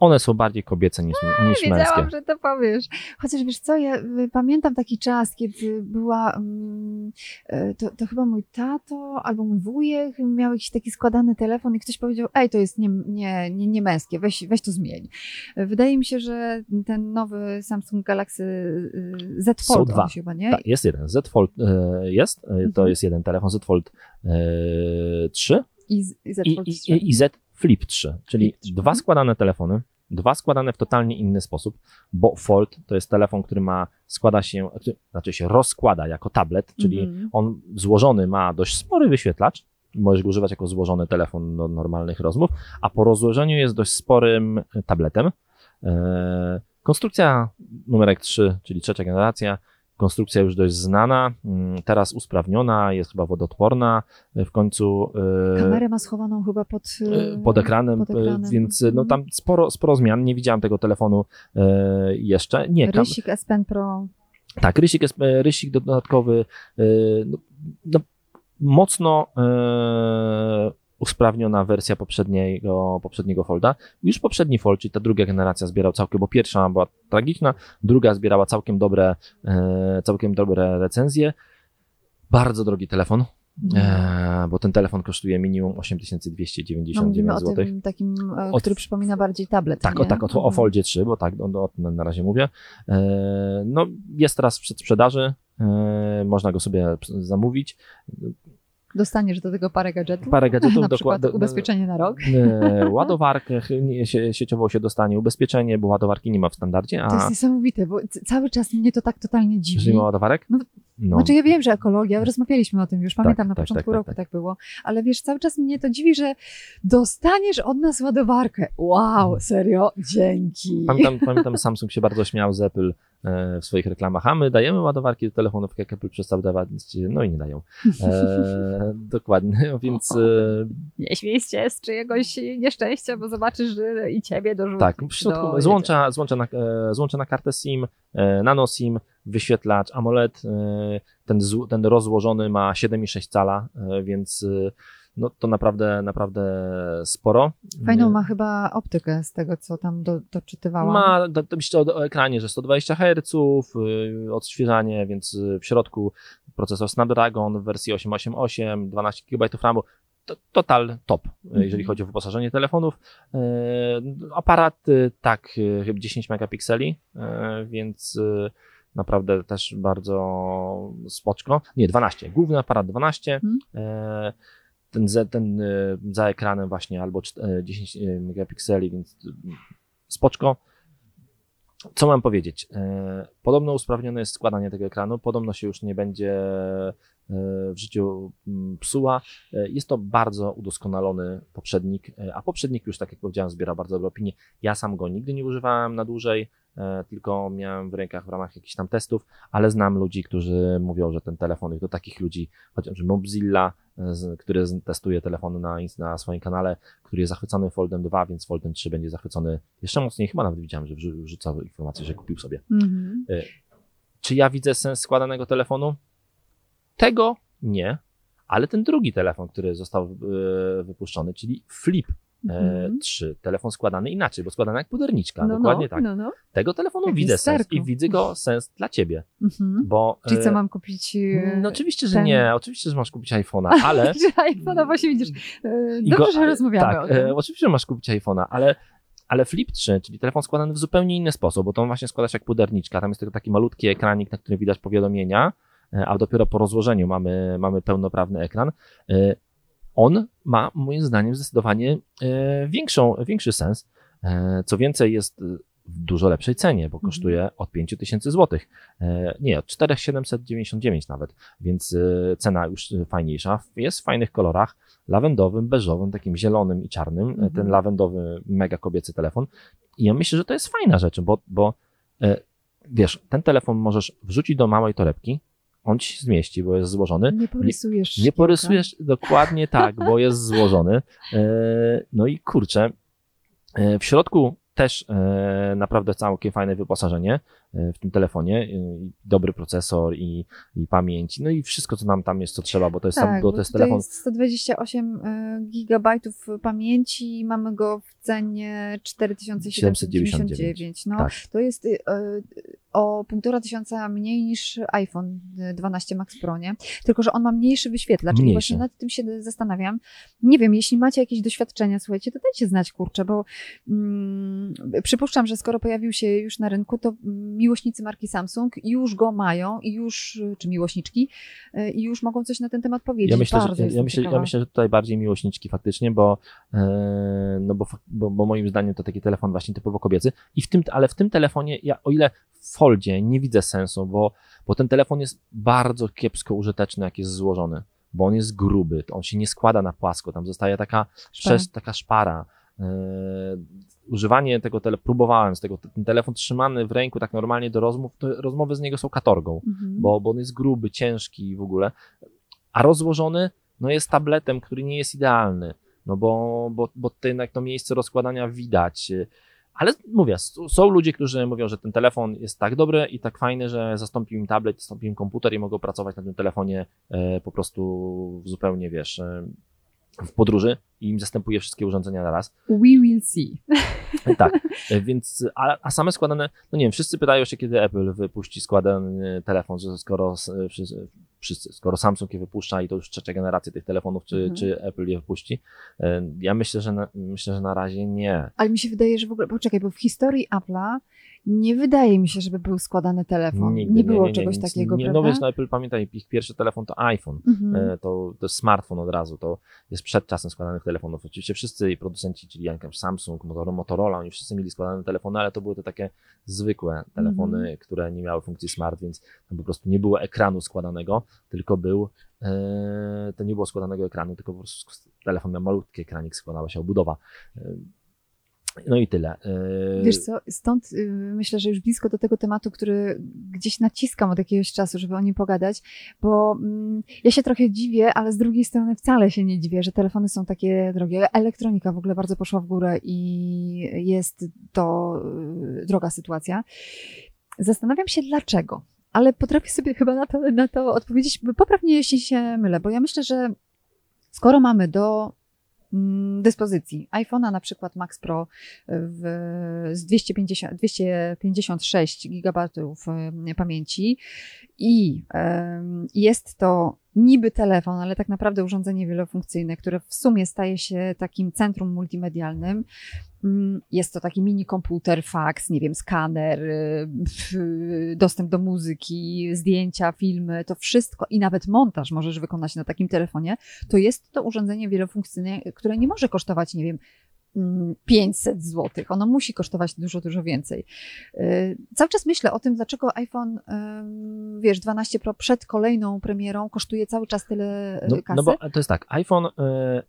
one są bardziej kobiece niż, niż męskie. Wiedziałam, że to powiesz. Chociaż wiesz co, ja y, pamiętam taki czas, kiedy była, mm, y, to, to chyba mój tato albo mój wujek miał jakiś taki składany telefon i ktoś powiedział, ej, to jest nie, nie, nie, nie męskie, weź, weź to zmień. Wydaje mi się, że ten nowy Samsung Galaxy y, Z Są Fold, dwa. on się chyba, nie? Tak, jest jeden. Z Fold e, jest, e, to Mhm. jest jeden telefon, Z Fold e, 3 I, z- i Z i, Fold i, 3. i Z Flip 3, czyli Flip 3. dwa składane telefony, dwa składane w totalnie inny sposób, bo Fold to jest telefon, który ma, składa się, znaczy się rozkłada jako tablet, czyli Mhm. on złożony ma dość spory wyświetlacz, możesz go używać jako złożony telefon do normalnych rozmów, a po rozłożeniu jest dość sporym tabletem. E, Konstrukcja numerek 3, czyli trzecia generacja, konstrukcja już dość znana, mm, teraz usprawniona, jest chyba wodoodporna, e, w końcu e, Kamerę ma schowaną chyba pod, e, pod ekranem, pod ekranem. więc no Mhm. tam sporo, sporo zmian, nie widziałem tego telefonu jeszcze. Nie, Rysik S Pen Pro. tak, rysik rysik dodatkowy, no, no, mocno usprawniona wersja poprzedniego, poprzedniego folda. Już poprzedni fold, czyli ta druga generacja zbierał całkiem, bo pierwsza była tragiczna, druga zbierała całkiem dobre, e, całkiem dobre recenzje. Bardzo drogi telefon, e, bo ten telefon kosztuje minimum No, 8299 mówimy o zł. tym takim, e, Od- który przypomina bardziej tablet. Tak, nie? o, tak, o, o Mhm. Foldzie 3, bo tak, o, o tym na razie mówię. E, no, jest teraz w przedsprzedaży, e, można go sobie zamówić. Dostaniesz do tego parę gadżetów. Parę gadżetów, na przykład dokładnie. ubezpieczenie na rok. E, ładowarkę nie- sie, sieciowo się dostanie, ubezpieczenie, bo ładowarki nie ma w standardzie, To jest a niesamowite, bo cały czas mnie to tak totalnie dziwi. jeżeli ma ładowarek? No, No. Znaczy ja wiem, że ekologia, rozmawialiśmy o tym już, pamiętam na tak, początku tak, roku tak. tak. było, ale wiesz, cały czas mnie to dziwi, że dostaniesz od nas ładowarkę. Wow, serio? Dzięki. Pamiętam, pamiętam, Samsung się bardzo śmiał z Apple w swoich reklamach, a my dajemy ładowarki do telefonów, jak Apple przestał dawać, no i nie dają. E, dokładnie, więc e, Nie śmiej się z czyjegoś nieszczęścia, bo zobaczysz, że i ciebie dorzuci. Tak, w środku do- złącza, złącza, na, e, złącza na kartę SIM, e, nano SIM, wyświetlacz AMOLED, e, ten, ten rozłożony ma 7,6 cala, e, więc e, no, to naprawdę, naprawdę sporo. Fajną ma chyba optykę z tego, co tam do, doczytywałam. Ma, to, myślę o, o ekranie, że 120 Hz, y, odświeżanie, więc y, w środku procesor Snapdragon w wersji 888, 12 GB RAMu. To, total top, y, jeżeli Mhm. chodzi o wyposażenie telefonów. Aparat, tak, chyba 10 megapikseli, więc naprawdę też bardzo spoczko. Nie, 12. Główny aparat 12. Mhm. Y, Ten, ten y, za ekranem właśnie albo czt- y, 10 megapikseli, więc y, spoczko. Co mam powiedzieć? Podobno usprawnione jest składanie tego ekranu, podobno się już nie będzie w życiu mm, psuła. Jest to bardzo udoskonalony poprzednik, a poprzednik już, tak jak powiedziałem, zbiera bardzo dobre opinie. Ja sam go nigdy nie używałem na dłużej, tylko miałem w rękach w ramach jakichś tam testów, ale znam ludzi, którzy mówią, że ten telefon, i do takich ludzi, chociażby Mobzilla, e, który testuje telefony na, na swoim kanale, który jest zachwycony Foldem 2, więc Foldem 3 będzie zachwycony jeszcze mocniej. Chyba nawet widziałem, że wrzu- wrzucał informację, że kupił sobie. Mhm. Czy ja widzę sens składanego telefonu? Tego nie, ale ten drugi telefon, który został e, wypuszczony, czyli Flip e, Mhm. 3, telefon składany inaczej, bo składany jak puderniczka, No, dokładnie no, tak. No, no. Tego telefonu Jak widzę sens i widzę go sens dla ciebie, Mhm. bo... Czyli co e, mam kupić? e, No oczywiście, że ten- nie, oczywiście, że masz kupić iPhone'a, ale... IPhone'a właśnie widzisz. e, Dobrze, go- że rozmawiamy tak, o tym. e, oczywiście, że masz kupić iPhone'a, ale, ale Flip 3, czyli telefon składany w zupełnie inny sposób, bo to on właśnie składa się jak puderniczka, tam jest tylko taki malutki ekranik, na którym widać powiadomienia, e, a dopiero po rozłożeniu mamy, mamy pełnoprawny ekran. On ma moim zdaniem zdecydowanie e, większą, większy sens. E, Co więcej, jest w dużo lepszej cenie, bo Mhm. kosztuje od 5000 zł. E, Nie, od 4799 nawet, więc cena już fajniejsza. Jest w fajnych kolorach, lawendowym, beżowym, takim zielonym i czarnym. Mhm. Ten lawendowy, mega kobiecy telefon. I ja myślę, że to jest fajna rzecz, bo, bo wiesz, ten telefon możesz wrzucić do małej torebki, on ci się zmieści, bo jest złożony. Nie porysujesz. Nie szkiełka. porysujesz dokładnie tak, bo jest złożony. E, No i kurczę, e, w środku też e, naprawdę całkiem fajne wyposażenie w tym telefonie. Dobry procesor i, i pamięć, no i wszystko, co nam tam jest, co trzeba, bo to jest, Tak, bo bo to jest telefon. jest 128 e, gigabajtów pamięci i mamy go w cenie 4799. No, Tak. To jest o półtora tysiąca mniej niż iPhone 12 Max Pro, nie? Tylko, że on ma mniejszy wyświetlacz i Mniejszy. właśnie nad tym się zastanawiam. Nie wiem, jeśli macie jakieś doświadczenia, słuchajcie, to dajcie znać, kurczę, bo mm, przypuszczam, że skoro pojawił się już na rynku, to miłośnicy marki Samsung już go mają i już, y, czy miłośniczki, y, i już mogą coś na ten temat powiedzieć. Ja myślę, że, ja, myślę, ja myślę, że tutaj bardziej miłośniczki faktycznie, bo, e, no bo, bo, bo moim zdaniem to taki telefon właśnie typowo kobiecy. I w tym, ale w tym telefonie, ja o ile w Foldzie nie widzę sensu, bo, bo ten telefon jest bardzo kiepsko użyteczny, jak jest złożony, bo on jest gruby, on się nie składa na płasko, tam zostaje taka, Szpara. przez, taka szpara. E, używanie tego tele, próbowałem z tego, ten telefon trzymany w ręku tak normalnie do rozmów, to rozmowy z niego są katorgą Mhm. bo, bo on jest gruby, ciężki w ogóle, a rozłożony no jest tabletem, który nie jest idealny, no bo, bo, bo to jednak to miejsce rozkładania widać. Ale mówię, są ludzie, którzy mówią, że ten telefon jest tak dobry i tak fajny, że zastąpił im tablet, zastąpił im komputer i mogą pracować na tym telefonie e, po prostu zupełnie, wiesz, e, w podróży i im zastępuje wszystkie urządzenia na raz. We will see. Tak, więc, a, a same składane, no nie wiem, wszyscy pytają się, kiedy Apple wypuści składany telefon, że skoro, wszyscy, wszyscy, skoro Samsung je wypuszcza i to już trzecia generacja tych telefonów, czy, Mhm. czy Apple je wypuści? E, Ja myślę, że na, myślę, że na razie nie. Ale mi się wydaje, że w ogóle, poczekaj, bo w historii Apple'a nie wydaje mi się, żeby był składany telefon. Nigdy, nie było nie, czegoś nic. takiego, nie, prawda? No wiesz, no Apple pamiętaj, ich pierwszy telefon to iPhone. Mhm. E, To, to smartfon od razu, to jest przed czasem składanych telefonów. Oczywiście wszyscy producenci, czyli jak Samsung, Motor- Motorola, oni wszyscy mieli składane telefony, ale to były to takie zwykłe telefony, Mhm. które nie miały funkcji smart, więc tam po prostu nie było ekranu składanego, tylko był, e, to nie było składanego ekranu, tylko po prostu telefon miał malutki ekranik, składała się obudowa. No i tyle. E, Wiesz co, stąd y, myślę, że już blisko do tego tematu, który gdzieś naciskam od jakiegoś czasu, żeby o nim pogadać, bo mm, ja się trochę dziwię, ale z drugiej strony wcale się nie dziwię, że telefony są takie drogie. Elektronika w ogóle bardzo poszła w górę i jest to y, droga sytuacja. Zastanawiam się dlaczego, ale potrafię sobie chyba na to, na to odpowiedzieć. Poprawnie, jeśli się mylę, bo ja myślę, że skoro mamy do dyspozycji. iPhone'a na przykład Max Pro w, z 250, 256 gigabytów em, pamięci. I jest to niby telefon, ale tak naprawdę urządzenie wielofunkcyjne, które w sumie staje się takim centrum multimedialnym. Mm, Jest to taki mini komputer, fax, nie wiem, skaner, y, f- dostęp do muzyki, zdjęcia, filmy, to wszystko i nawet montaż możesz wykonać na takim telefonie. To jest to urządzenie wielofunkcyjne, które nie może kosztować, nie wiem, 500 zł. Ono musi kosztować dużo, dużo więcej. Yy, Cały czas myślę o tym, dlaczego iPhone, wiesz, 12 Pro przed kolejną premierą kosztuje cały czas tyle No, yy, kasy. no bo to jest tak, iPhone, e,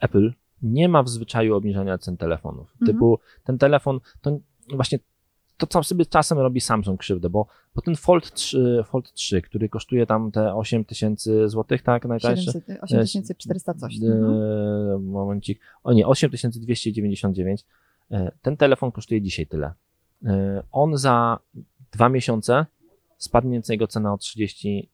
Apple nie ma w zwyczaju obniżania cen telefonów. Mhm. Typu ten telefon, to właśnie to co sobie czasem robi Samsung krzywdę, bo, bo ten Fold 3, Fold 3, który kosztuje tam te 8 tysięcy złotych, tak, najtańszy? 700 8400 coś. E, Mhm. Momencik. O nie, 8299. E, Ten telefon kosztuje dzisiaj tyle. E, On za dwa miesiące spadnie jego cena o 30%.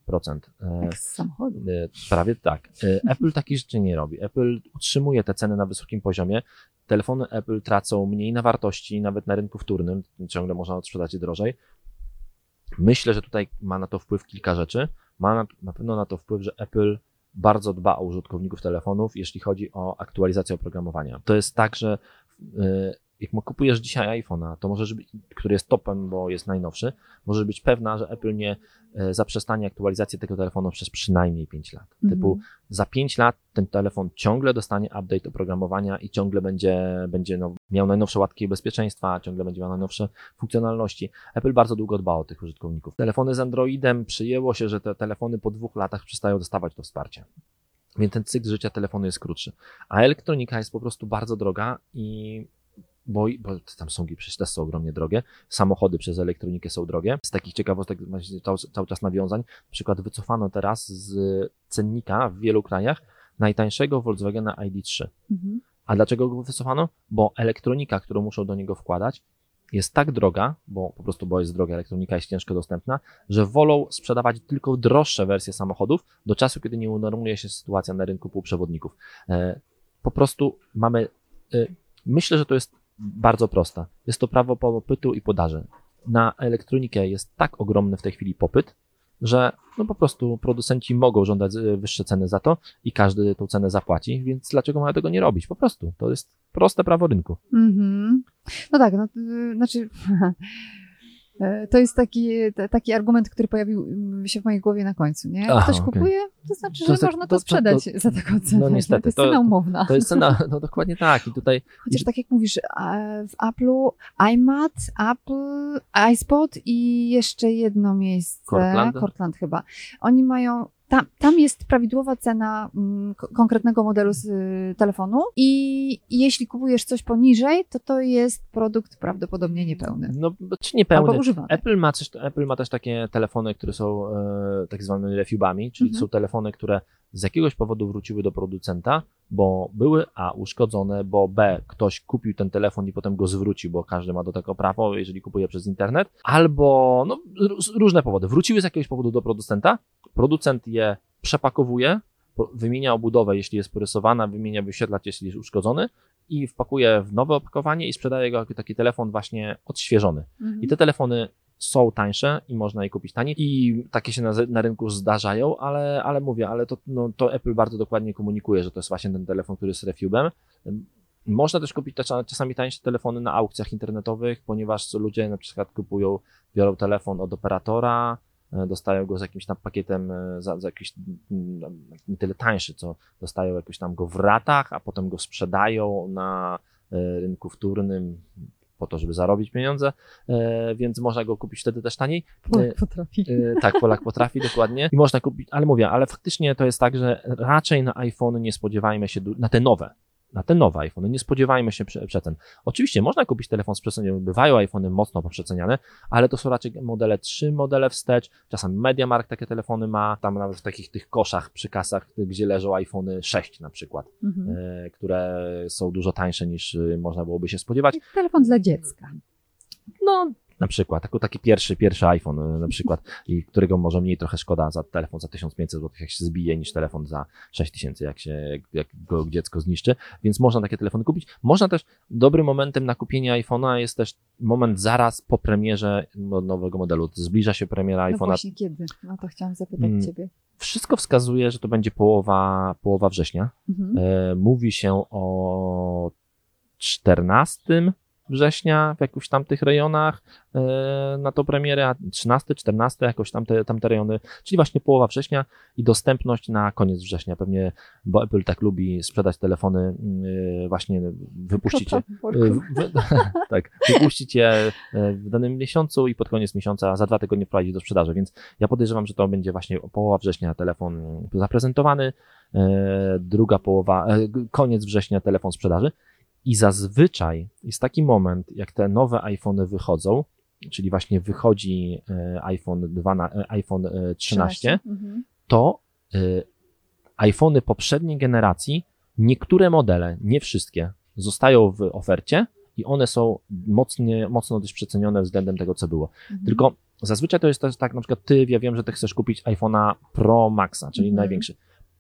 E, Jak z samochodu. E, Prawie tak. E, Apple takich rzeczy nie robi. Apple utrzymuje te ceny na wysokim poziomie. Telefony Apple tracą mniej na wartości, nawet na rynku wtórnym. Ciągle można sprzedać je drożej. Myślę, że tutaj ma na to wpływ kilka rzeczy. Ma na, na pewno na to wpływ, że Apple bardzo dba o użytkowników telefonów, jeśli chodzi o aktualizację oprogramowania. To jest tak, że e, jak kupujesz dzisiaj iPhone'a, to możesz być, który jest topem, bo jest najnowszy, możesz być pewna, że Apple nie e, zaprzestanie aktualizacji tego telefonu przez przynajmniej 5 lat. Mhm. Typu za 5 lat ten telefon ciągle dostanie update oprogramowania i ciągle będzie, będzie no, miał najnowsze łatki bezpieczeństwa, ciągle będzie miał najnowsze funkcjonalności. Apple bardzo długo dba o tych użytkowników. Telefony z Androidem przyjęło się, że te telefony po dwóch latach przestają dostawać to wsparcie. Więc ten cykl życia telefonu jest krótszy. A elektronika jest po prostu bardzo droga i bo, bo tam są przecież też są ogromnie drogie. Samochody przez elektronikę są drogie. Z takich ciekawostek cały, cały czas nawiązań, na przykład wycofano teraz z cennika w wielu krajach najtańszego Volkswagena ID3. Mhm. A dlaczego go wycofano? Bo elektronika, którą muszą do niego wkładać, jest tak droga, bo po prostu bo jest droga, elektronika jest ciężko dostępna, że wolą sprzedawać tylko droższe wersje samochodów do czasu, kiedy nie unormuje się sytuacja na rynku półprzewodników. E, Po prostu mamy, e, myślę, że to jest bardzo proste. Jest to prawo popytu i podaży. Na elektronikę jest tak ogromny w tej chwili popyt, że no po prostu producenci mogą żądać e, wyższe ceny za to i każdy tą cenę zapłaci, więc dlaczego mają tego nie robić? Po prostu. To jest proste prawo rynku. Mhm. No tak, no, y, znaczy to jest taki, taki argument, który pojawił mm, się w mojej głowie na końcu, nie? Jak Aha, ktoś okej. kupuje, to znaczy, To że tak- można to- to to- sprzedać za taką cenę. no niestety, to jest to- cena umowna. To jest cena, no dokładnie tak. I tutaj Chociaż tak jak mówisz, e, w Apple'u iMac, Apple, iSpot i jeszcze jedno miejsce, Cortland? Cortland chyba. Oni mają, tam, tam jest prawidłowa cena mm, ko- konkretnego modelu z y, telefonu i jeśli kupujesz coś poniżej, to to jest produkt prawdopodobnie niepełny. No, czy niepełny. Albo używany. Apple ma, też, Apple ma też takie telefony, które są e, tak zwanymi refubami, czyli Mhm. są telefony, które z jakiegoś powodu wróciły do producenta, bo były A uszkodzone, bo B ktoś kupił ten telefon i potem go zwrócił, bo każdy ma do tego prawo, jeżeli kupuje przez internet, albo no, różne powody. Wróciły z jakiegoś powodu do producenta, producent je przepakowuje, wymienia obudowę, jeśli jest porysowana, wymienia wyświetlacz, jeśli jest uszkodzony i wpakuje w nowe opakowanie i sprzedaje go jako taki telefon właśnie odświeżony. Mhm. I te telefony są tańsze i można je kupić taniej i takie się na, na rynku zdarzają, ale, ale mówię, ale to, no, to Apple bardzo dokładnie komunikuje, że to jest właśnie ten telefon, który jest refubem. Można też kupić czasami tańsze telefony na aukcjach internetowych, ponieważ ludzie na przykład kupują, biorą telefon od operatora, e, dostają go z jakimś tam pakietem, e, za, za jakiś mm, nie tyle tańszy, co dostają jakoś tam go w ratach, a potem go sprzedają na e, rynku wtórnym po to, żeby zarobić pieniądze, e, więc można go kupić wtedy też taniej. Polak potrafi. E, Tak, Polak potrafi dokładnie. I można kupić, ale mówię, ale faktycznie to jest tak, że raczej na iPhone nie spodziewajmy się, na te nowe, na te nowe iPhone, nie spodziewajmy się prze- przecen. Oczywiście można kupić telefon z przecenieniem, bywają iPhony mocno poprzeceniane, ale to są raczej modele 3, modele wstecz, czasami MediaMarkt takie telefony ma, tam nawet w takich tych koszach przy kasach, gdzie leżą iPhony 6 na przykład, Mhm. e, które są dużo tańsze niż e, można byłoby się spodziewać. Telefon dla dziecka. No, na przykład, taki, pierwszy, pierwszy iPhone e, na przykład, i którego może mniej trochę szkoda za telefon za 1500 zł, jak się zbije, niż telefon za 6000, jak się, jak, go dziecko zniszczy, więc można takie telefony kupić. Można też, dobrym momentem na kupienie iPhone'a jest też moment zaraz po premierze no- nowego modelu. Zbliża się premiera No iPhone'a. właśnie kiedy? No to chciałam zapytać Mm. ciebie. Wszystko wskazuje, że to będzie połowa, połowa września. Mhm. E, mówi się o 14 września w jakichś tam tych rejonach e, na tą premierę, a 13, 14 jakoś tam te, tam te rejony, czyli właśnie połowa września i dostępność na koniec września. Pewnie, bo Apple tak lubi sprzedać telefony, mm, e, właśnie wypuścić je. E, tak, wypuścić je w danym miesiącu i pod koniec miesiąca za dwa tygodnie wprowadzić do sprzedaży, więc ja podejrzewam, że to będzie właśnie połowa września telefon zaprezentowany, druga połowa, koniec września telefon sprzedaży i zazwyczaj jest taki moment, jak te nowe iPhony wychodzą, czyli właśnie wychodzi e, iPhone, 12, e, iPhone e, 13, Mhm. to iPhony poprzedniej generacji, niektóre modele, nie wszystkie, zostają w ofercie i one są mocnie, mocno dość przecenione względem tego, co było. Mhm. Tylko zazwyczaj to jest też tak, na przykład ty, ja wiem, że ty chcesz kupić iPhone'a Pro Maxa, czyli Mhm. największy.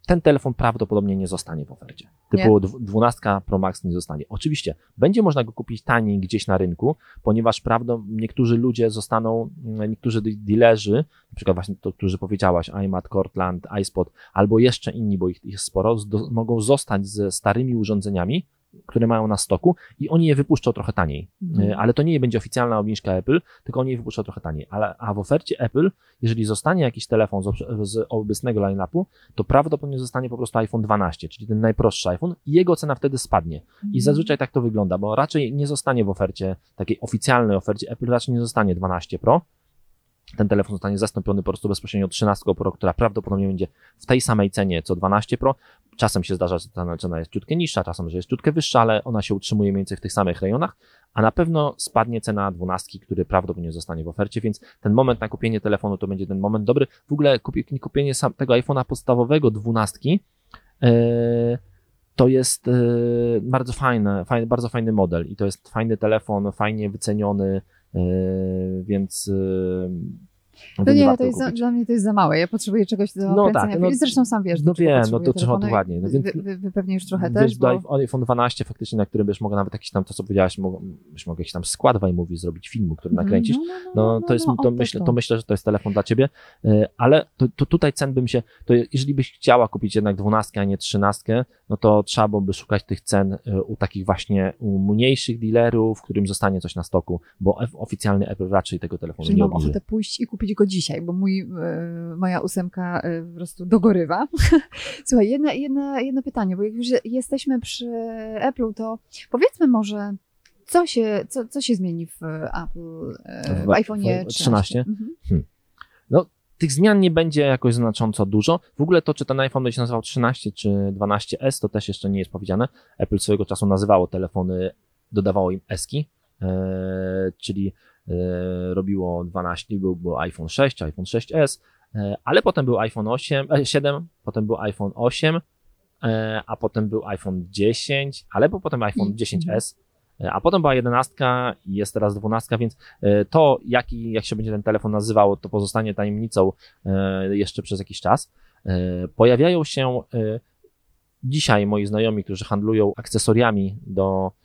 Ten telefon prawdopodobnie nie zostanie w ofercie. Typu dw- 12 Pro Max nie zostanie. Oczywiście będzie można go kupić taniej gdzieś na rynku, ponieważ prawdą niektórzy ludzie zostaną, mm, niektórzy de- dealerzy, na przykład właśnie to, którzy powiedziałaś, iMat, Cortland, iSpot, albo jeszcze inni, bo ich jest sporo, zdo- mogą zostać ze starymi urządzeniami, które mają na stoku i oni je wypuszczą trochę taniej. Mhm. E, Ale to nie będzie oficjalna obniżka Apple, tylko oni je wypuszczą trochę taniej. Ale, a w ofercie Apple, jeżeli zostanie jakiś telefon z, z obecnego line-upu, to prawdopodobnie zostanie po prostu iPhone 12, czyli ten najprostszy iPhone i jego cena wtedy spadnie. I Mhm. zazwyczaj tak to wygląda, bo raczej nie zostanie w ofercie, takiej oficjalnej ofercie Apple raczej nie zostanie 12 Pro. Ten telefon zostanie zastąpiony po prostu bezpośrednio 13 Pro, która prawdopodobnie będzie w tej samej cenie co 12 Pro. Czasem się zdarza, że ta cena jest ciutkę niższa, czasem, że jest ciutkę wyższa, ale ona się utrzymuje mniej więcej w tych samych rejonach, a na pewno spadnie cena 12, który prawdopodobnie zostanie w ofercie, więc ten moment na kupienie telefonu to będzie ten moment dobry. W ogóle kupi- kupienie tego iPhone'a podstawowego 12 e, to jest e, bardzo fajny, bardzo fajny model i to jest fajny telefon, fajnie wyceniony, więc To będzie nie, warto to jest za, dla mnie to jest za małe. Ja potrzebuję czegoś do No tak, no- Zresztą sam wiesz, no wiem, no to trzeba dokładnie, no więc- wy, wy, pewnie już trochę Wiesz, też, bo... iPhone 12 faktycznie, na którym byś mogła nawet jakiś tam, to co powiedziałaś, mogę, byś mogła jakiś tam skład mówi zrobić filmu, który nakręcisz, No, no, no to jest, no, to, myślę, to. myślę, że to jest telefon dla ciebie, e, ale to, to tutaj cen bym się, to jeżeli byś chciała kupić jednak 12, a nie 13, no to trzeba byłoby szukać tych cen e, u takich właśnie u mniejszych dealerów, którym zostanie coś na stoku, bo oficjalny Apple raczej tego telefonu Czyli nie mam obniży. ochotę pójść i kupić go dzisiaj, bo mój, e, moja ósemka e, po prostu dogorywa. Słuchaj, jedno, pytanie, bo jak już jesteśmy przy Apple'u, to powiedzmy może, co się, co, co się zmieni w Apple, e, w W- iPhone'ie w 13? 13? Mhm. Tych zmian nie będzie jakoś znacząco dużo. W ogóle to, czy ten iPhone będzie się nazywał 13 czy 12S, to też jeszcze nie jest powiedziane. Apple swojego czasu nazywało telefony, dodawało im eski, czyli robiło 12, był, był iPhone 6, iPhone 6S, e, ale potem był iPhone 8, e, 7, potem był iPhone 8, e, a potem był iPhone 10, ale był potem iPhone I- 10S, e, a potem była 11 i jest teraz 12, więc e, to, jaki, jak się będzie ten telefon nazywał, to pozostanie tajemnicą e, jeszcze przez jakiś czas. E, Pojawiają się e, dzisiaj moi znajomi, którzy handlują akcesoriami do, e,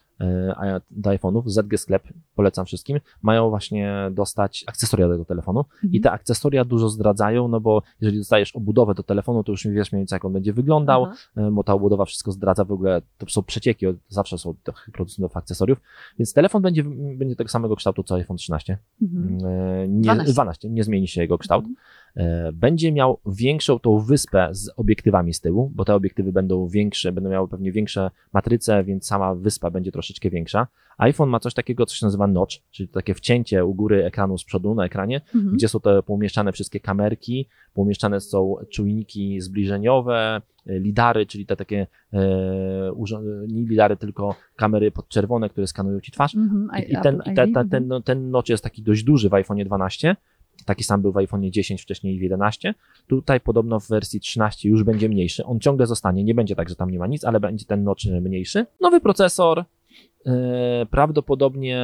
do iPhone'ów, ZG Sklep, polecam wszystkim, mają właśnie dostać akcesoria do tego telefonu i te akcesoria dużo zdradzają, no bo jeżeli dostajesz obudowę do telefonu, to już wiesz mniej więcej jak on będzie wyglądał, Aha. e, bo ta obudowa wszystko zdradza w ogóle, to są przecieki, zawsze są tych producentów akcesoriów, więc telefon będzie, będzie tego samego kształtu co iPhone 13, Mhm. E, nie, 12. 12. nie zmieni się jego kształt. Mhm. E, Będzie miał większą tą wyspę z obiektywami z tyłu, bo te obiektywy będą większe, będą miały pewnie większe matryce, więc sama wyspa będzie troszeczkę większa. iPhone ma coś takiego, co się nazywa notch, czyli takie wcięcie u góry ekranu z przodu na ekranie, Mhm. gdzie są te poumieszczane wszystkie kamerki, poumieszczane są czujniki zbliżeniowe, e, lidary, czyli te takie, e, nie lidary, tylko kamery podczerwone, które skanują ci twarz. Mhm. I, I- i ten, i te, ID, te, mhm. ten, ten notch jest taki dość duży w iPhone 12. Taki sam był w iPhone 10, wcześniej w 11. Tutaj podobno w wersji 13 już będzie mniejszy. On ciągle zostanie, nie będzie tak, że tam nie ma nic, ale będzie ten notch mniejszy. Nowy procesor, e, prawdopodobnie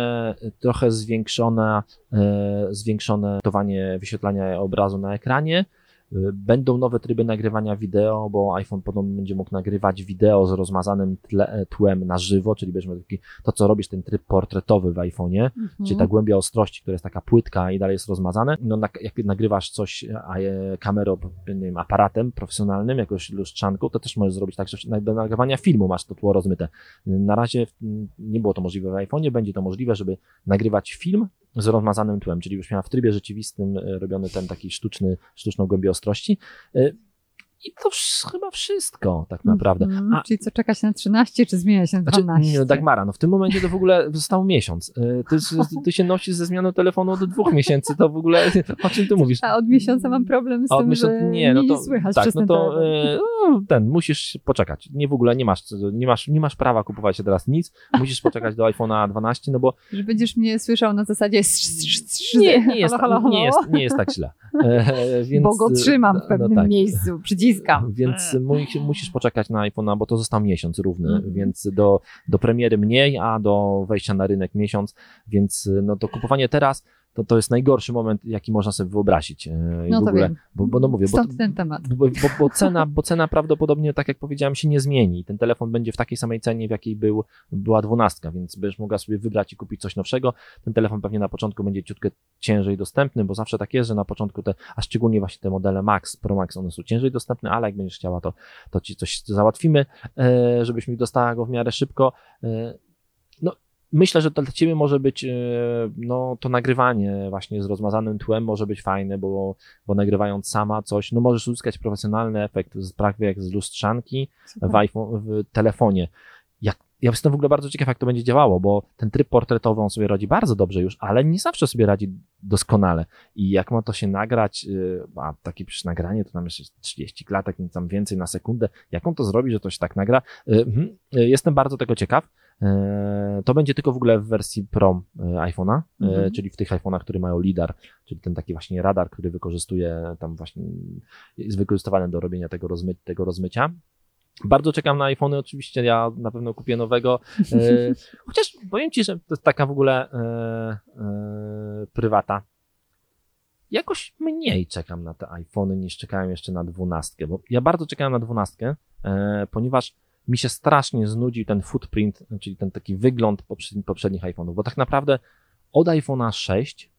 trochę zwiększone, e, zwiększone towanie wyświetlania obrazu na ekranie. Będą nowe tryby nagrywania wideo, bo iPhone podobno będzie mógł nagrywać wideo z rozmazanym tle, tłem na żywo, czyli będziesz miał taki, to co robisz, ten tryb portretowy w iPhone'ie, Mhm. czyli ta głębia ostrości, która jest taka płytka i dalej jest rozmazane. No, jak nagrywasz coś a, e, kamerą, nie wiem, aparatem profesjonalnym, jakąś lustrzanką, to też możesz zrobić tak, że do nagrywania filmu masz to tło rozmyte. Na razie nie było to możliwe w iPhone'ie, będzie to możliwe, żeby nagrywać film z rozmazanym tłem, czyli byś miała w trybie rzeczywistym e, robiony ten taki sztuczny, sztuczną głębię ostrości. E, I to chyba wszystko tak naprawdę. Mhm. A Czyli co, czekać na 13, czy zmieniać na 12? Znaczy, nie, Dagmara, no w tym momencie to w ogóle został miesiąc. Y, Ty, ty się nosisz ze zmianą telefonu od dwóch miesięcy, to w ogóle o czym ty mówisz? A od miesiąca mam problem z A od tym, miesiąca- że nie, no to, nie słychać tak, no to e, no, ten, musisz poczekać. Nie w ogóle, nie masz, nie masz, nie masz prawa kupować się teraz nic, musisz poczekać do iPhone'a 12, no bo Że będziesz mnie słyszał na zasadzie nie, nie, jest, nie, jest, nie jest tak źle. E, więc, bo go trzymam w no, pewnym tak. miejscu, przyciskam. Więc musisz, musisz poczekać na iPhone'a, bo to został miesiąc równy, Mhm. więc do, do premiery mniej, a do wejścia na rynek miesiąc, więc no to kupowanie teraz to, to jest najgorszy moment, jaki można sobie wyobrazić. e, No w to ogóle, wiem. Bo, bo no mówię, bo, Stąd ten temat. bo, bo, bo, cena, bo cena prawdopodobnie, tak jak powiedziałem, się nie zmieni. Ten telefon będzie w takiej samej cenie, w jakiej był, była dwunastka, więc będziesz mogła sobie wybrać i kupić coś nowszego. Ten telefon pewnie na początku będzie ciutkę ciężej dostępny, bo zawsze tak jest, że na początku te, a szczególnie właśnie te modele Max, Pro Max, one są ciężej dostępne, ale jak będziesz chciała, to, to ci coś załatwimy, e, żebyś mi dostała go w miarę szybko. E, Myślę, że to dla Ciebie może być, e, no to nagrywanie właśnie z rozmazanym tłem może być fajne, bo, bo nagrywając sama coś, no możesz uzyskać profesjonalny efekt, z- prawie jak z lustrzanki w, iPhone, w telefonie. Jak, ja jestem w ogóle bardzo ciekaw, jak to będzie działało, bo ten tryb portretowy on sobie radzi bardzo dobrze już, ale nie zawsze sobie radzi doskonale. I jak ma to się nagrać, yy, a takie przecież nagranie to tam jeszcze 30 klatek, nie tam więcej na sekundę, jak on to zrobi, że to się tak nagra? Yy, mhm, jestem bardzo tego ciekaw. Yy, To będzie tylko w ogóle w wersji Pro yy, iPhone'a, yy, Mhm. czyli w tych iPhone'ach, które mają LiDAR, czyli ten taki właśnie radar, który wykorzystuje tam właśnie, jest wykorzystywany do robienia tego, rozmy, tego rozmycia. Bardzo czekam na iPhony, oczywiście ja na pewno kupię nowego. E, chociaż powiem Ci, że to jest taka w ogóle e, e, prywata. Jakoś mniej czekam na te iPhony niż czekałem jeszcze na dwunastkę, bo ja bardzo czekałem na dwunastkę, e, ponieważ mi się strasznie znudził ten footprint, czyli ten taki wygląd poprzednich, iPhone'ów, bo tak naprawdę od iPhone'a 6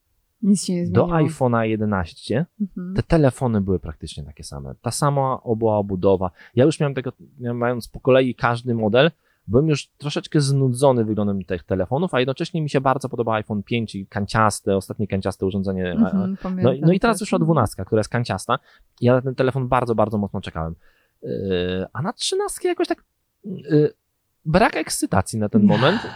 Nic się nie do iPhone'a 11 Mhm. te telefony były praktycznie takie same. Ta sama była obudowa. Ja już miałem tego, mając po kolei każdy model, byłem już troszeczkę znudzony wyglądem tych telefonów, a jednocześnie mi się bardzo podoba iPhone 5 i kanciaste, ostatnie kanciaste urządzenie. Mhm, No, no i teraz wyszła dwunastka, która jest kanciasta. Ja na ten telefon bardzo, bardzo mocno czekałem. Yy, a na trzynastkę jakoś tak brak ekscytacji na ten moment.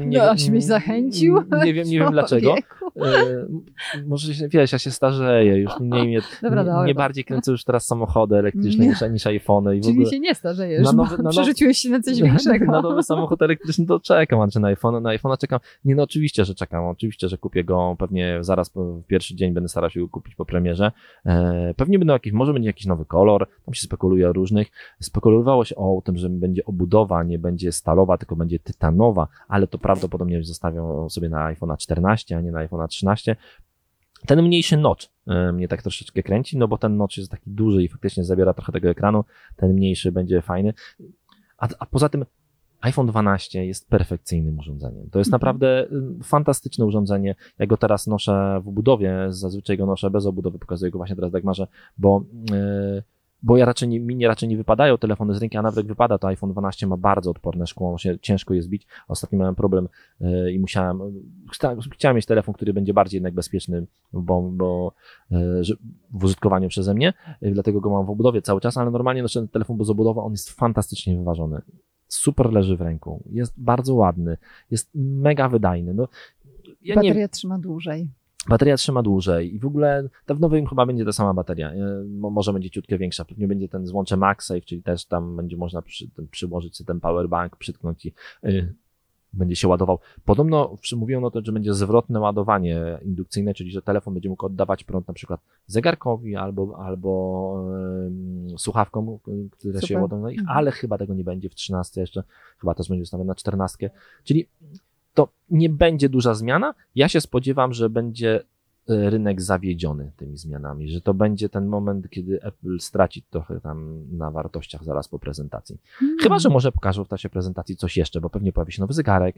Yy, No, aż mnie zachęcił. Nie wiem, nie wiem dlaczego. Yy, może się, wiesz, ja się starzeję, już mniej mnie, Dobra, nie, dobra. bardziej kręcę już teraz samochody elektryczne niż, niż iPhony i w Czyli ogóle. się nie starzejesz, Na nowy- na przerzuciłeś się na coś większego. Na nowy samochód elektryczny to czekam, a czy na iPhone, na iPhone'a czekam. Nie, no oczywiście, że czekam. Oczywiście, że kupię go pewnie zaraz w pierwszy dzień będę starał się go kupić po premierze. E, pewnie będą jakieś, może będzie jakiś nowy kolor, tam się spekuluje o różnych. Spekulowało się o tym, że będzie obudowa, nie będzie stalowa, tylko będzie tytanowa, ale to prawdopodobnie zostawią sobie na iPhone'a 14, a nie na iPhone'a 13. Ten mniejszy notch e, mnie tak troszeczkę kręci, no bo ten notch jest taki duży i faktycznie zabiera trochę tego ekranu. Ten mniejszy będzie fajny. A, a poza tym iPhone 12 jest perfekcyjnym urządzeniem. To jest Mhm. naprawdę y, fantastyczne urządzenie. Ja go teraz noszę w budowie, zazwyczaj go noszę bez obudowy, pokazuję go właśnie teraz Dagmarze, bo, y, bo ja raczej nie, mi nie, raczej nie wypadają telefony z ręki, a nawet jak wypada, to iPhone 12 ma bardzo odporne szkło, się ciężko je zbić. Ostatnio miałem problem y, i musiałem, chcia- chciałem mieć telefon, który będzie bardziej jednak bezpieczny, bo, bo że w użytkowaniu przeze mnie, y, dlatego go mam w obudowie cały czas, ale normalnie noszę ten telefon bez obudowy, on jest fantastycznie wyważony super leży w ręku, jest bardzo ładny, jest mega wydajny. No, ja nie, Bateria trzyma dłużej. Bateria trzyma dłużej i w ogóle ta w nowym chyba będzie ta sama bateria. mo- Może będzie ciutkę większa. Pewnie będzie ten złącze MagSafe, czyli też tam będzie można przy, ten, przyłożyć sobie ten powerbank, przytknąć i y, będzie się ładował. Podobno mówiono to, że będzie zwrotne ładowanie indukcyjne, czyli że telefon będzie mógł oddawać prąd na przykład zegarkowi albo, albo ym, słuchawkom, które się Super. ładują na ich, Mhm. ale chyba tego nie będzie w 13 jeszcze, chyba też będzie ustawione na 14. Czyli to nie będzie duża zmiana. Ja się spodziewam, że będzie e, rynek zawiedziony tymi zmianami, że to będzie ten moment, kiedy Apple straci trochę tam na wartościach zaraz po prezentacji. Chyba, że może pokażą w czasie prezentacji coś jeszcze, bo pewnie pojawi się nowy zegarek.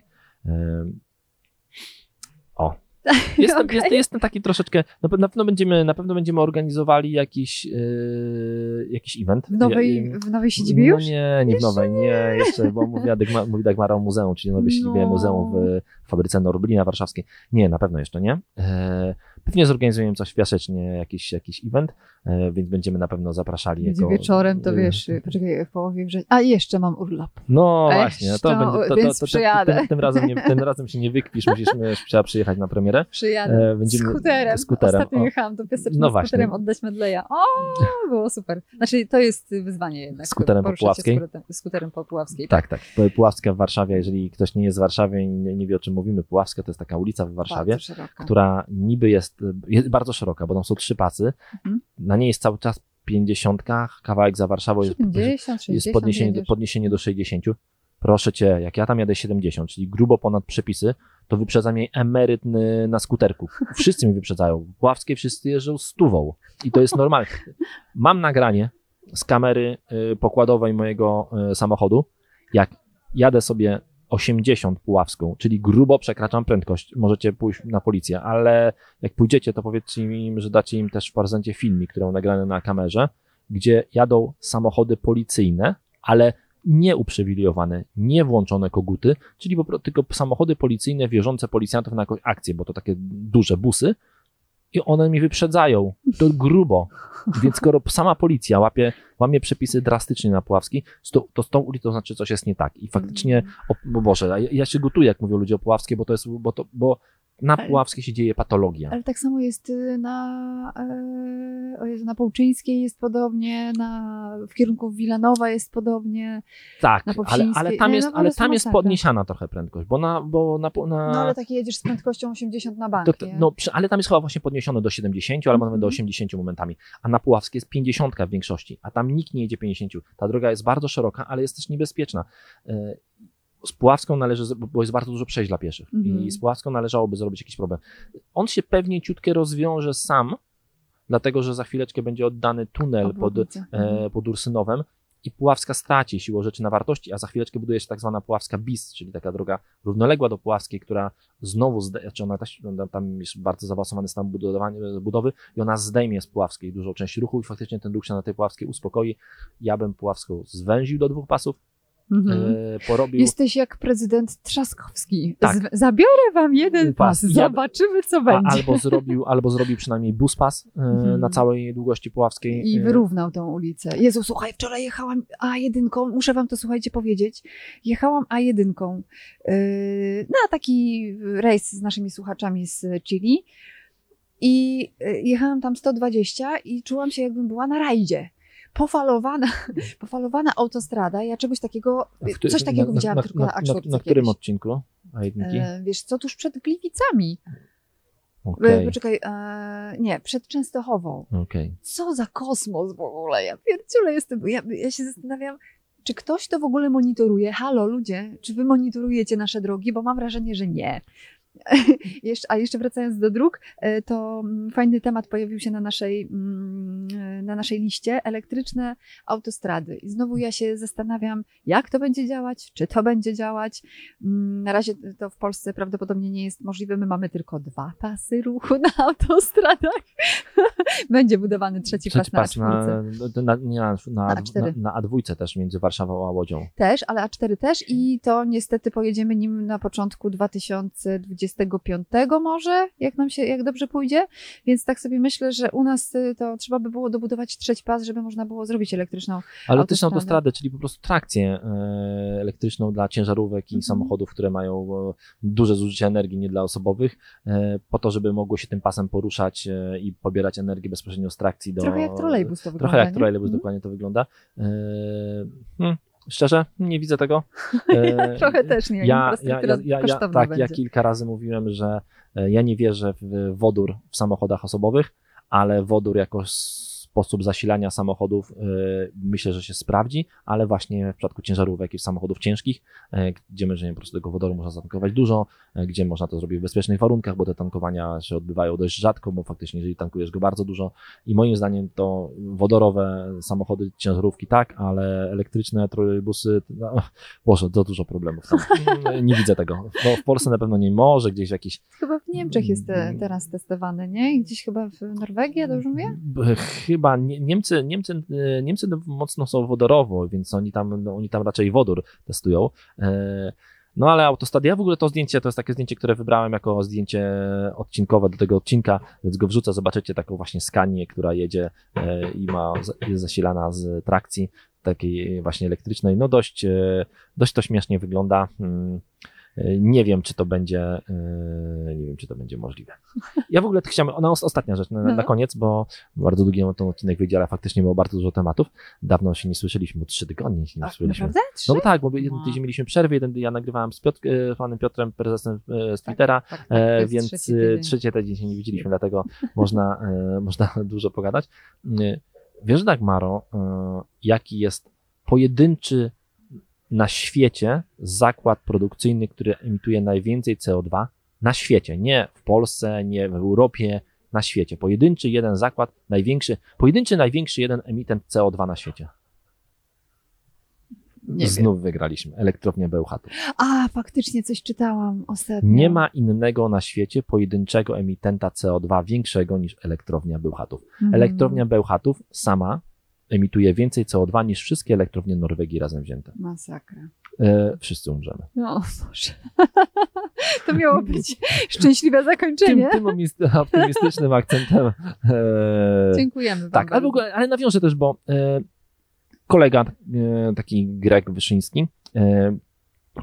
O. Jestem, Okej. jest, jestem taki troszeczkę. Na pe- na pewno będziemy, na pewno będziemy organizowali jakiś, yy, jakiś event. W nowej, w nowej siedzibie no już? nie, nie w nowej, nie, jeszcze, bo mówiła Dagma, mówi Dagmara o muzeum, czyli nowej siedzibie No. muzeum w fabryce Norblina warszawskiej. Nie, na pewno jeszcze nie. E, Pewnie zorganizujemy coś fiaszecznie, jakiś, jakiś event, e, więc będziemy na pewno zapraszali. Jako, wieczorem, to e, wiesz, poczekaj, w połowie września. A jeszcze mam urlop. No Ech, właśnie, to, to- będzie, to, to, więc to, to, tym, tym, razem nie, tym razem się nie wykpisz, musisz, trzeba przyjechać na premierę. Przyjadę E, będziemy- skuterem. skuterem, Ostatnio o. jechałam do piasecznym No właśnie. skuterem oddać medleja. O, było super. Znaczy, to jest wyzwanie jednak. Skuterem po poruszać się Puławskiej? Skuterem, skuterem po Puławskiej. Tak, tak. Pu- Puławska w Warszawie, jeżeli ktoś nie jest z Warszawy i nie, nie wie o czym mówimy, Puławska to jest taka ulica w Warszawie, która niby jest, jest bardzo szeroka, bo tam są trzy pasy. Mhm. Na niej jest cały czas 50, kawałek za Warszawą jest, 70, 60, jest podniesienie, do, podniesienie do 60. Proszę cię, jak ja tam jadę 70, czyli grubo ponad przepisy, to wyprzedza mnie emeryt y, na skuterku. Wszyscy mi wyprzedzają. W Puławskiej wszyscy jeżdżą stówą. I to jest normalne. Mam nagranie z kamery y, pokładowej mojego y, samochodu, jak jadę sobie 80 puławską, czyli grubo przekraczam prędkość. Możecie pójść na policję, ale jak pójdziecie, to powiedzcie im, że dacie im też w prezencie filmik, który mam nagrany na kamerze, gdzie jadą samochody policyjne, ale nie uprzywilejowane, nie włączone koguty, czyli po prostu tylko samochody policyjne wierzące policjantów na jakąś akcję, bo to takie duże busy i one mi wyprzedzają. To grubo. Więc skoro sama policja łapie, łamie przepisy drastycznie na Puławskiej, to, to z tą ulicą znaczy coś jest nie tak. I faktycznie, o, bo Boże, ja, ja się gotuję, jak mówią ludzie o Puławskiej, bo to jest, bo, to, bo na Ale- Puławskiej się dzieje patologia. Ale tak samo jest y, na, e, na Połczyńskiej jest podobnie, na, w kierunku Wilanowa jest podobnie. Tak, na ale, ale tam jest, no ale tam jest podniesiana trochę prędkość, bo na, bo na, na No ale tak jedziesz z prędkością 80 na bank, To, no, ale tam jest chyba właśnie podniesione do 70, albo nawet do Mhm. 80 momentami. A na Puławskiej jest 50 w większości, a tam nikt nie jedzie 50. Ta droga jest bardzo szeroka, ale jest też niebezpieczna. E, Z Puławską należy, bo jest bardzo dużo przejść dla pieszych Mhm. i z Puławską należałoby zrobić jakiś problem. On się pewnie ciutkę rozwiąże sam, dlatego że za chwileczkę będzie oddany tunel pod, Obwodnica. Mhm. e, pod Ursynowem i Puławska straci siłą rzeczy na wartości, a za chwileczkę buduje się tak zwana Puławska BIS, czyli taka droga równoległa do Puławskiej, która znowu, znaczy ona też, ona tam jest bardzo zaawansowany stan budowania- budowy i ona zdejmie z Puławskiej dużą część ruchu i faktycznie ten ruch się na tej Puławskiej uspokoi. Ja bym Puławską zwęził do dwóch pasów, Mhm. e, porobił... Jesteś jak prezydent Trzaskowski. Tak. Z, zabiorę wam jeden Pas. pas, zobaczymy co a, będzie. albo, zrobił, albo zrobił przynajmniej bus pas e, Mhm. na całej długości Puławskiej. I e, wyrównał tą ulicę. Jezu, słuchaj, wczoraj jechałam A1, muszę wam to słuchajcie powiedzieć. Jechałam A1 yy, na taki rejs z naszymi słuchaczami z Chili i jechałam tam 120 i czułam się jakbym była na rajdzie. Pofalowana, pofalowana autostrada. Ja czegoś takiego, w któ- coś takiego widziałam na, tylko na, na, na, A4 na którym kiedyś. odcinku? A? E, wiesz co, tuż przed Gliwicami. E, Poczekaj, e, nie, przed Częstochową. okej. co za kosmos w ogóle, ja pierdziule jestem, ja, ja się zastanawiam, czy ktoś to w ogóle monitoruje? Halo ludzie, czy wy monitorujecie nasze drogi? Bo mam wrażenie, że nie. A jeszcze wracając do dróg, e, to mm, fajny temat pojawił się na naszej, mm, na naszej liście, elektryczne autostrady. I znowu ja się zastanawiam, jak to będzie działać, czy to będzie działać. Mm, Na razie to w Polsce prawdopodobnie nie jest możliwe. My mamy tylko dwa pasy ruchu na autostradach. Będzie budowany trzeci, Trzeci pas, pas na na, na, nie, na, na, Na na, A4. na A2 też między Warszawą a Łodzią. Też, ale A4 też i to niestety pojedziemy nim na początku 2025 może, jak nam się, jak dobrze pójdzie. Więc tak sobie myślę, że u nas y, to trzeba by było dobudować trzeci pas, żeby można było zrobić elektryczną. Ale elektryczną Autostradę. czyli po prostu trakcję e, elektryczną dla ciężarówek i Mhm. samochodów, które mają e, duże zużycie energii, nie dla osobowych, e, po to, żeby mogły się tym pasem poruszać i pobierać energię bezpośrednio z trakcji do... Trochę jak trolejbus to wygląda. Trochę jak nie? trolejbus, Mhm. dokładnie to wygląda. Hmm, szczerze, nie widzę tego. E, Trochę też nie. ja, ja, ja, ja, ja, tak, ja kilka razy mówiłem, że e, ja nie wierzę w wodór w samochodach osobowych, ale wodór jako sposób zasilania samochodów e, myślę, że się sprawdzi, ale właśnie w przypadku ciężarówek i samochodów ciężkich, e, gdzie że po prostu tego wodoru można zatankować dużo, e, gdzie można to zrobić w bezpiecznych warunkach, bo te tankowania się odbywają dość rzadko, bo faktycznie jeżeli tankujesz go bardzo dużo i moim zdaniem to wodorowe samochody, ciężarówki tak, ale elektryczne trolejbusy, no, Boże, to dużo problemów tam. Nie widzę tego. No, w Polsce na pewno nie może, gdzieś jakiś Chyba w Niemczech jest Mm. te, teraz testowane, nie? Gdzieś chyba w Norwegii, ja dobrze mówię? B- Chyba Nie- Niemcy, Niemcy, e, Niemcy mocno są wodorowo, więc oni tam, no, oni tam raczej wodór testują. E, No ale autostadia, w ogóle to zdjęcie, to jest takie zdjęcie, które wybrałem jako zdjęcie odcinkowe do tego odcinka, więc go wrzucę, zobaczycie taką właśnie skanię, która jedzie e, i ma, jest zasilana z trakcji takiej właśnie elektrycznej. No dość, dość to śmiesznie wygląda. Hmm. Nie wiem, czy to będzie, nie wiem, czy to będzie możliwe. Ja w ogóle chciałem, ona ostatnia rzecz na, na, No. koniec, bo bardzo długi ten odcinek wyjdzie, ale faktycznie było bardzo dużo tematów. Dawno się nie słyszeliśmy, trzy tygodnie się nie A, słyszeliśmy. naprawdę? Trzy? No bo tak, bo jeden No. tydzień mieliśmy przerwę, jeden ja nagrywałem z Piotr, e, panem Piotrem, prezesem e, z Twittera, tak, tak, e, jest więc trzeci e, tydzień. się nie widzieliśmy, dlatego można, e, można dużo pogadać. E, Wiesz, Dagmaro, e, jaki jest pojedynczy na świecie zakład produkcyjny, który emituje najwięcej CO2 na świecie, nie w Polsce, nie w Europie, na świecie. Pojedynczy jeden zakład, największy, pojedynczy największy jeden emitent CO2 na świecie. Nie wiem. Znów wygraliśmy. Elektrownię Bełchatów. A, faktycznie coś czytałam ostatnio. Nie ma innego na świecie pojedynczego emitenta CO2 większego niż elektrownia Bełchatów. Mhm. Elektrownia Bełchatów sama emituje więcej CO2 niż wszystkie elektrownie Norwegii razem wzięte. Masakra. E, wszyscy umrzemy. No, Boże. To miało być szczęśliwe Tym, zakończenie. tym optymist- optymistycznym akcentem. E, Dziękujemy wam tak, ale, bardzo. ogóle, ale nawiążę też, bo e, kolega, e, taki Greg Wyszyński, e,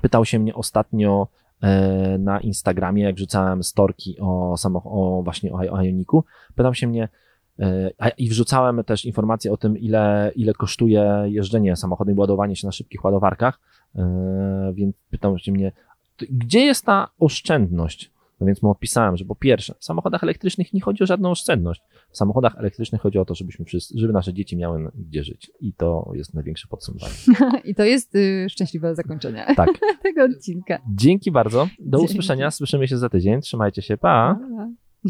pytał się mnie ostatnio e, na Instagramie, jak wrzucałem storki o, samoch- o właśnie o, Ioniku, pytał się mnie i wrzucałem też informacje o tym, ile, ile kosztuje jeżdżenie samochodem i ładowanie się na szybkich ładowarkach, e, więc pytał się mnie, "Ty- gdzie jest ta oszczędność? No więc mu odpisałem, że po pierwsze, w samochodach elektrycznych nie chodzi o żadną oszczędność. W samochodach elektrycznych chodzi o to, żebyśmy wszyscy, żeby nasze dzieci miały gdzie żyć. I to jest największe podsumowanie. I to jest y, szczęśliwe zakończenie Tak. tego odcinka. Dzięki bardzo. Do Dzięki. usłyszenia. Słyszymy się za tydzień. Trzymajcie się. Pa. Pa.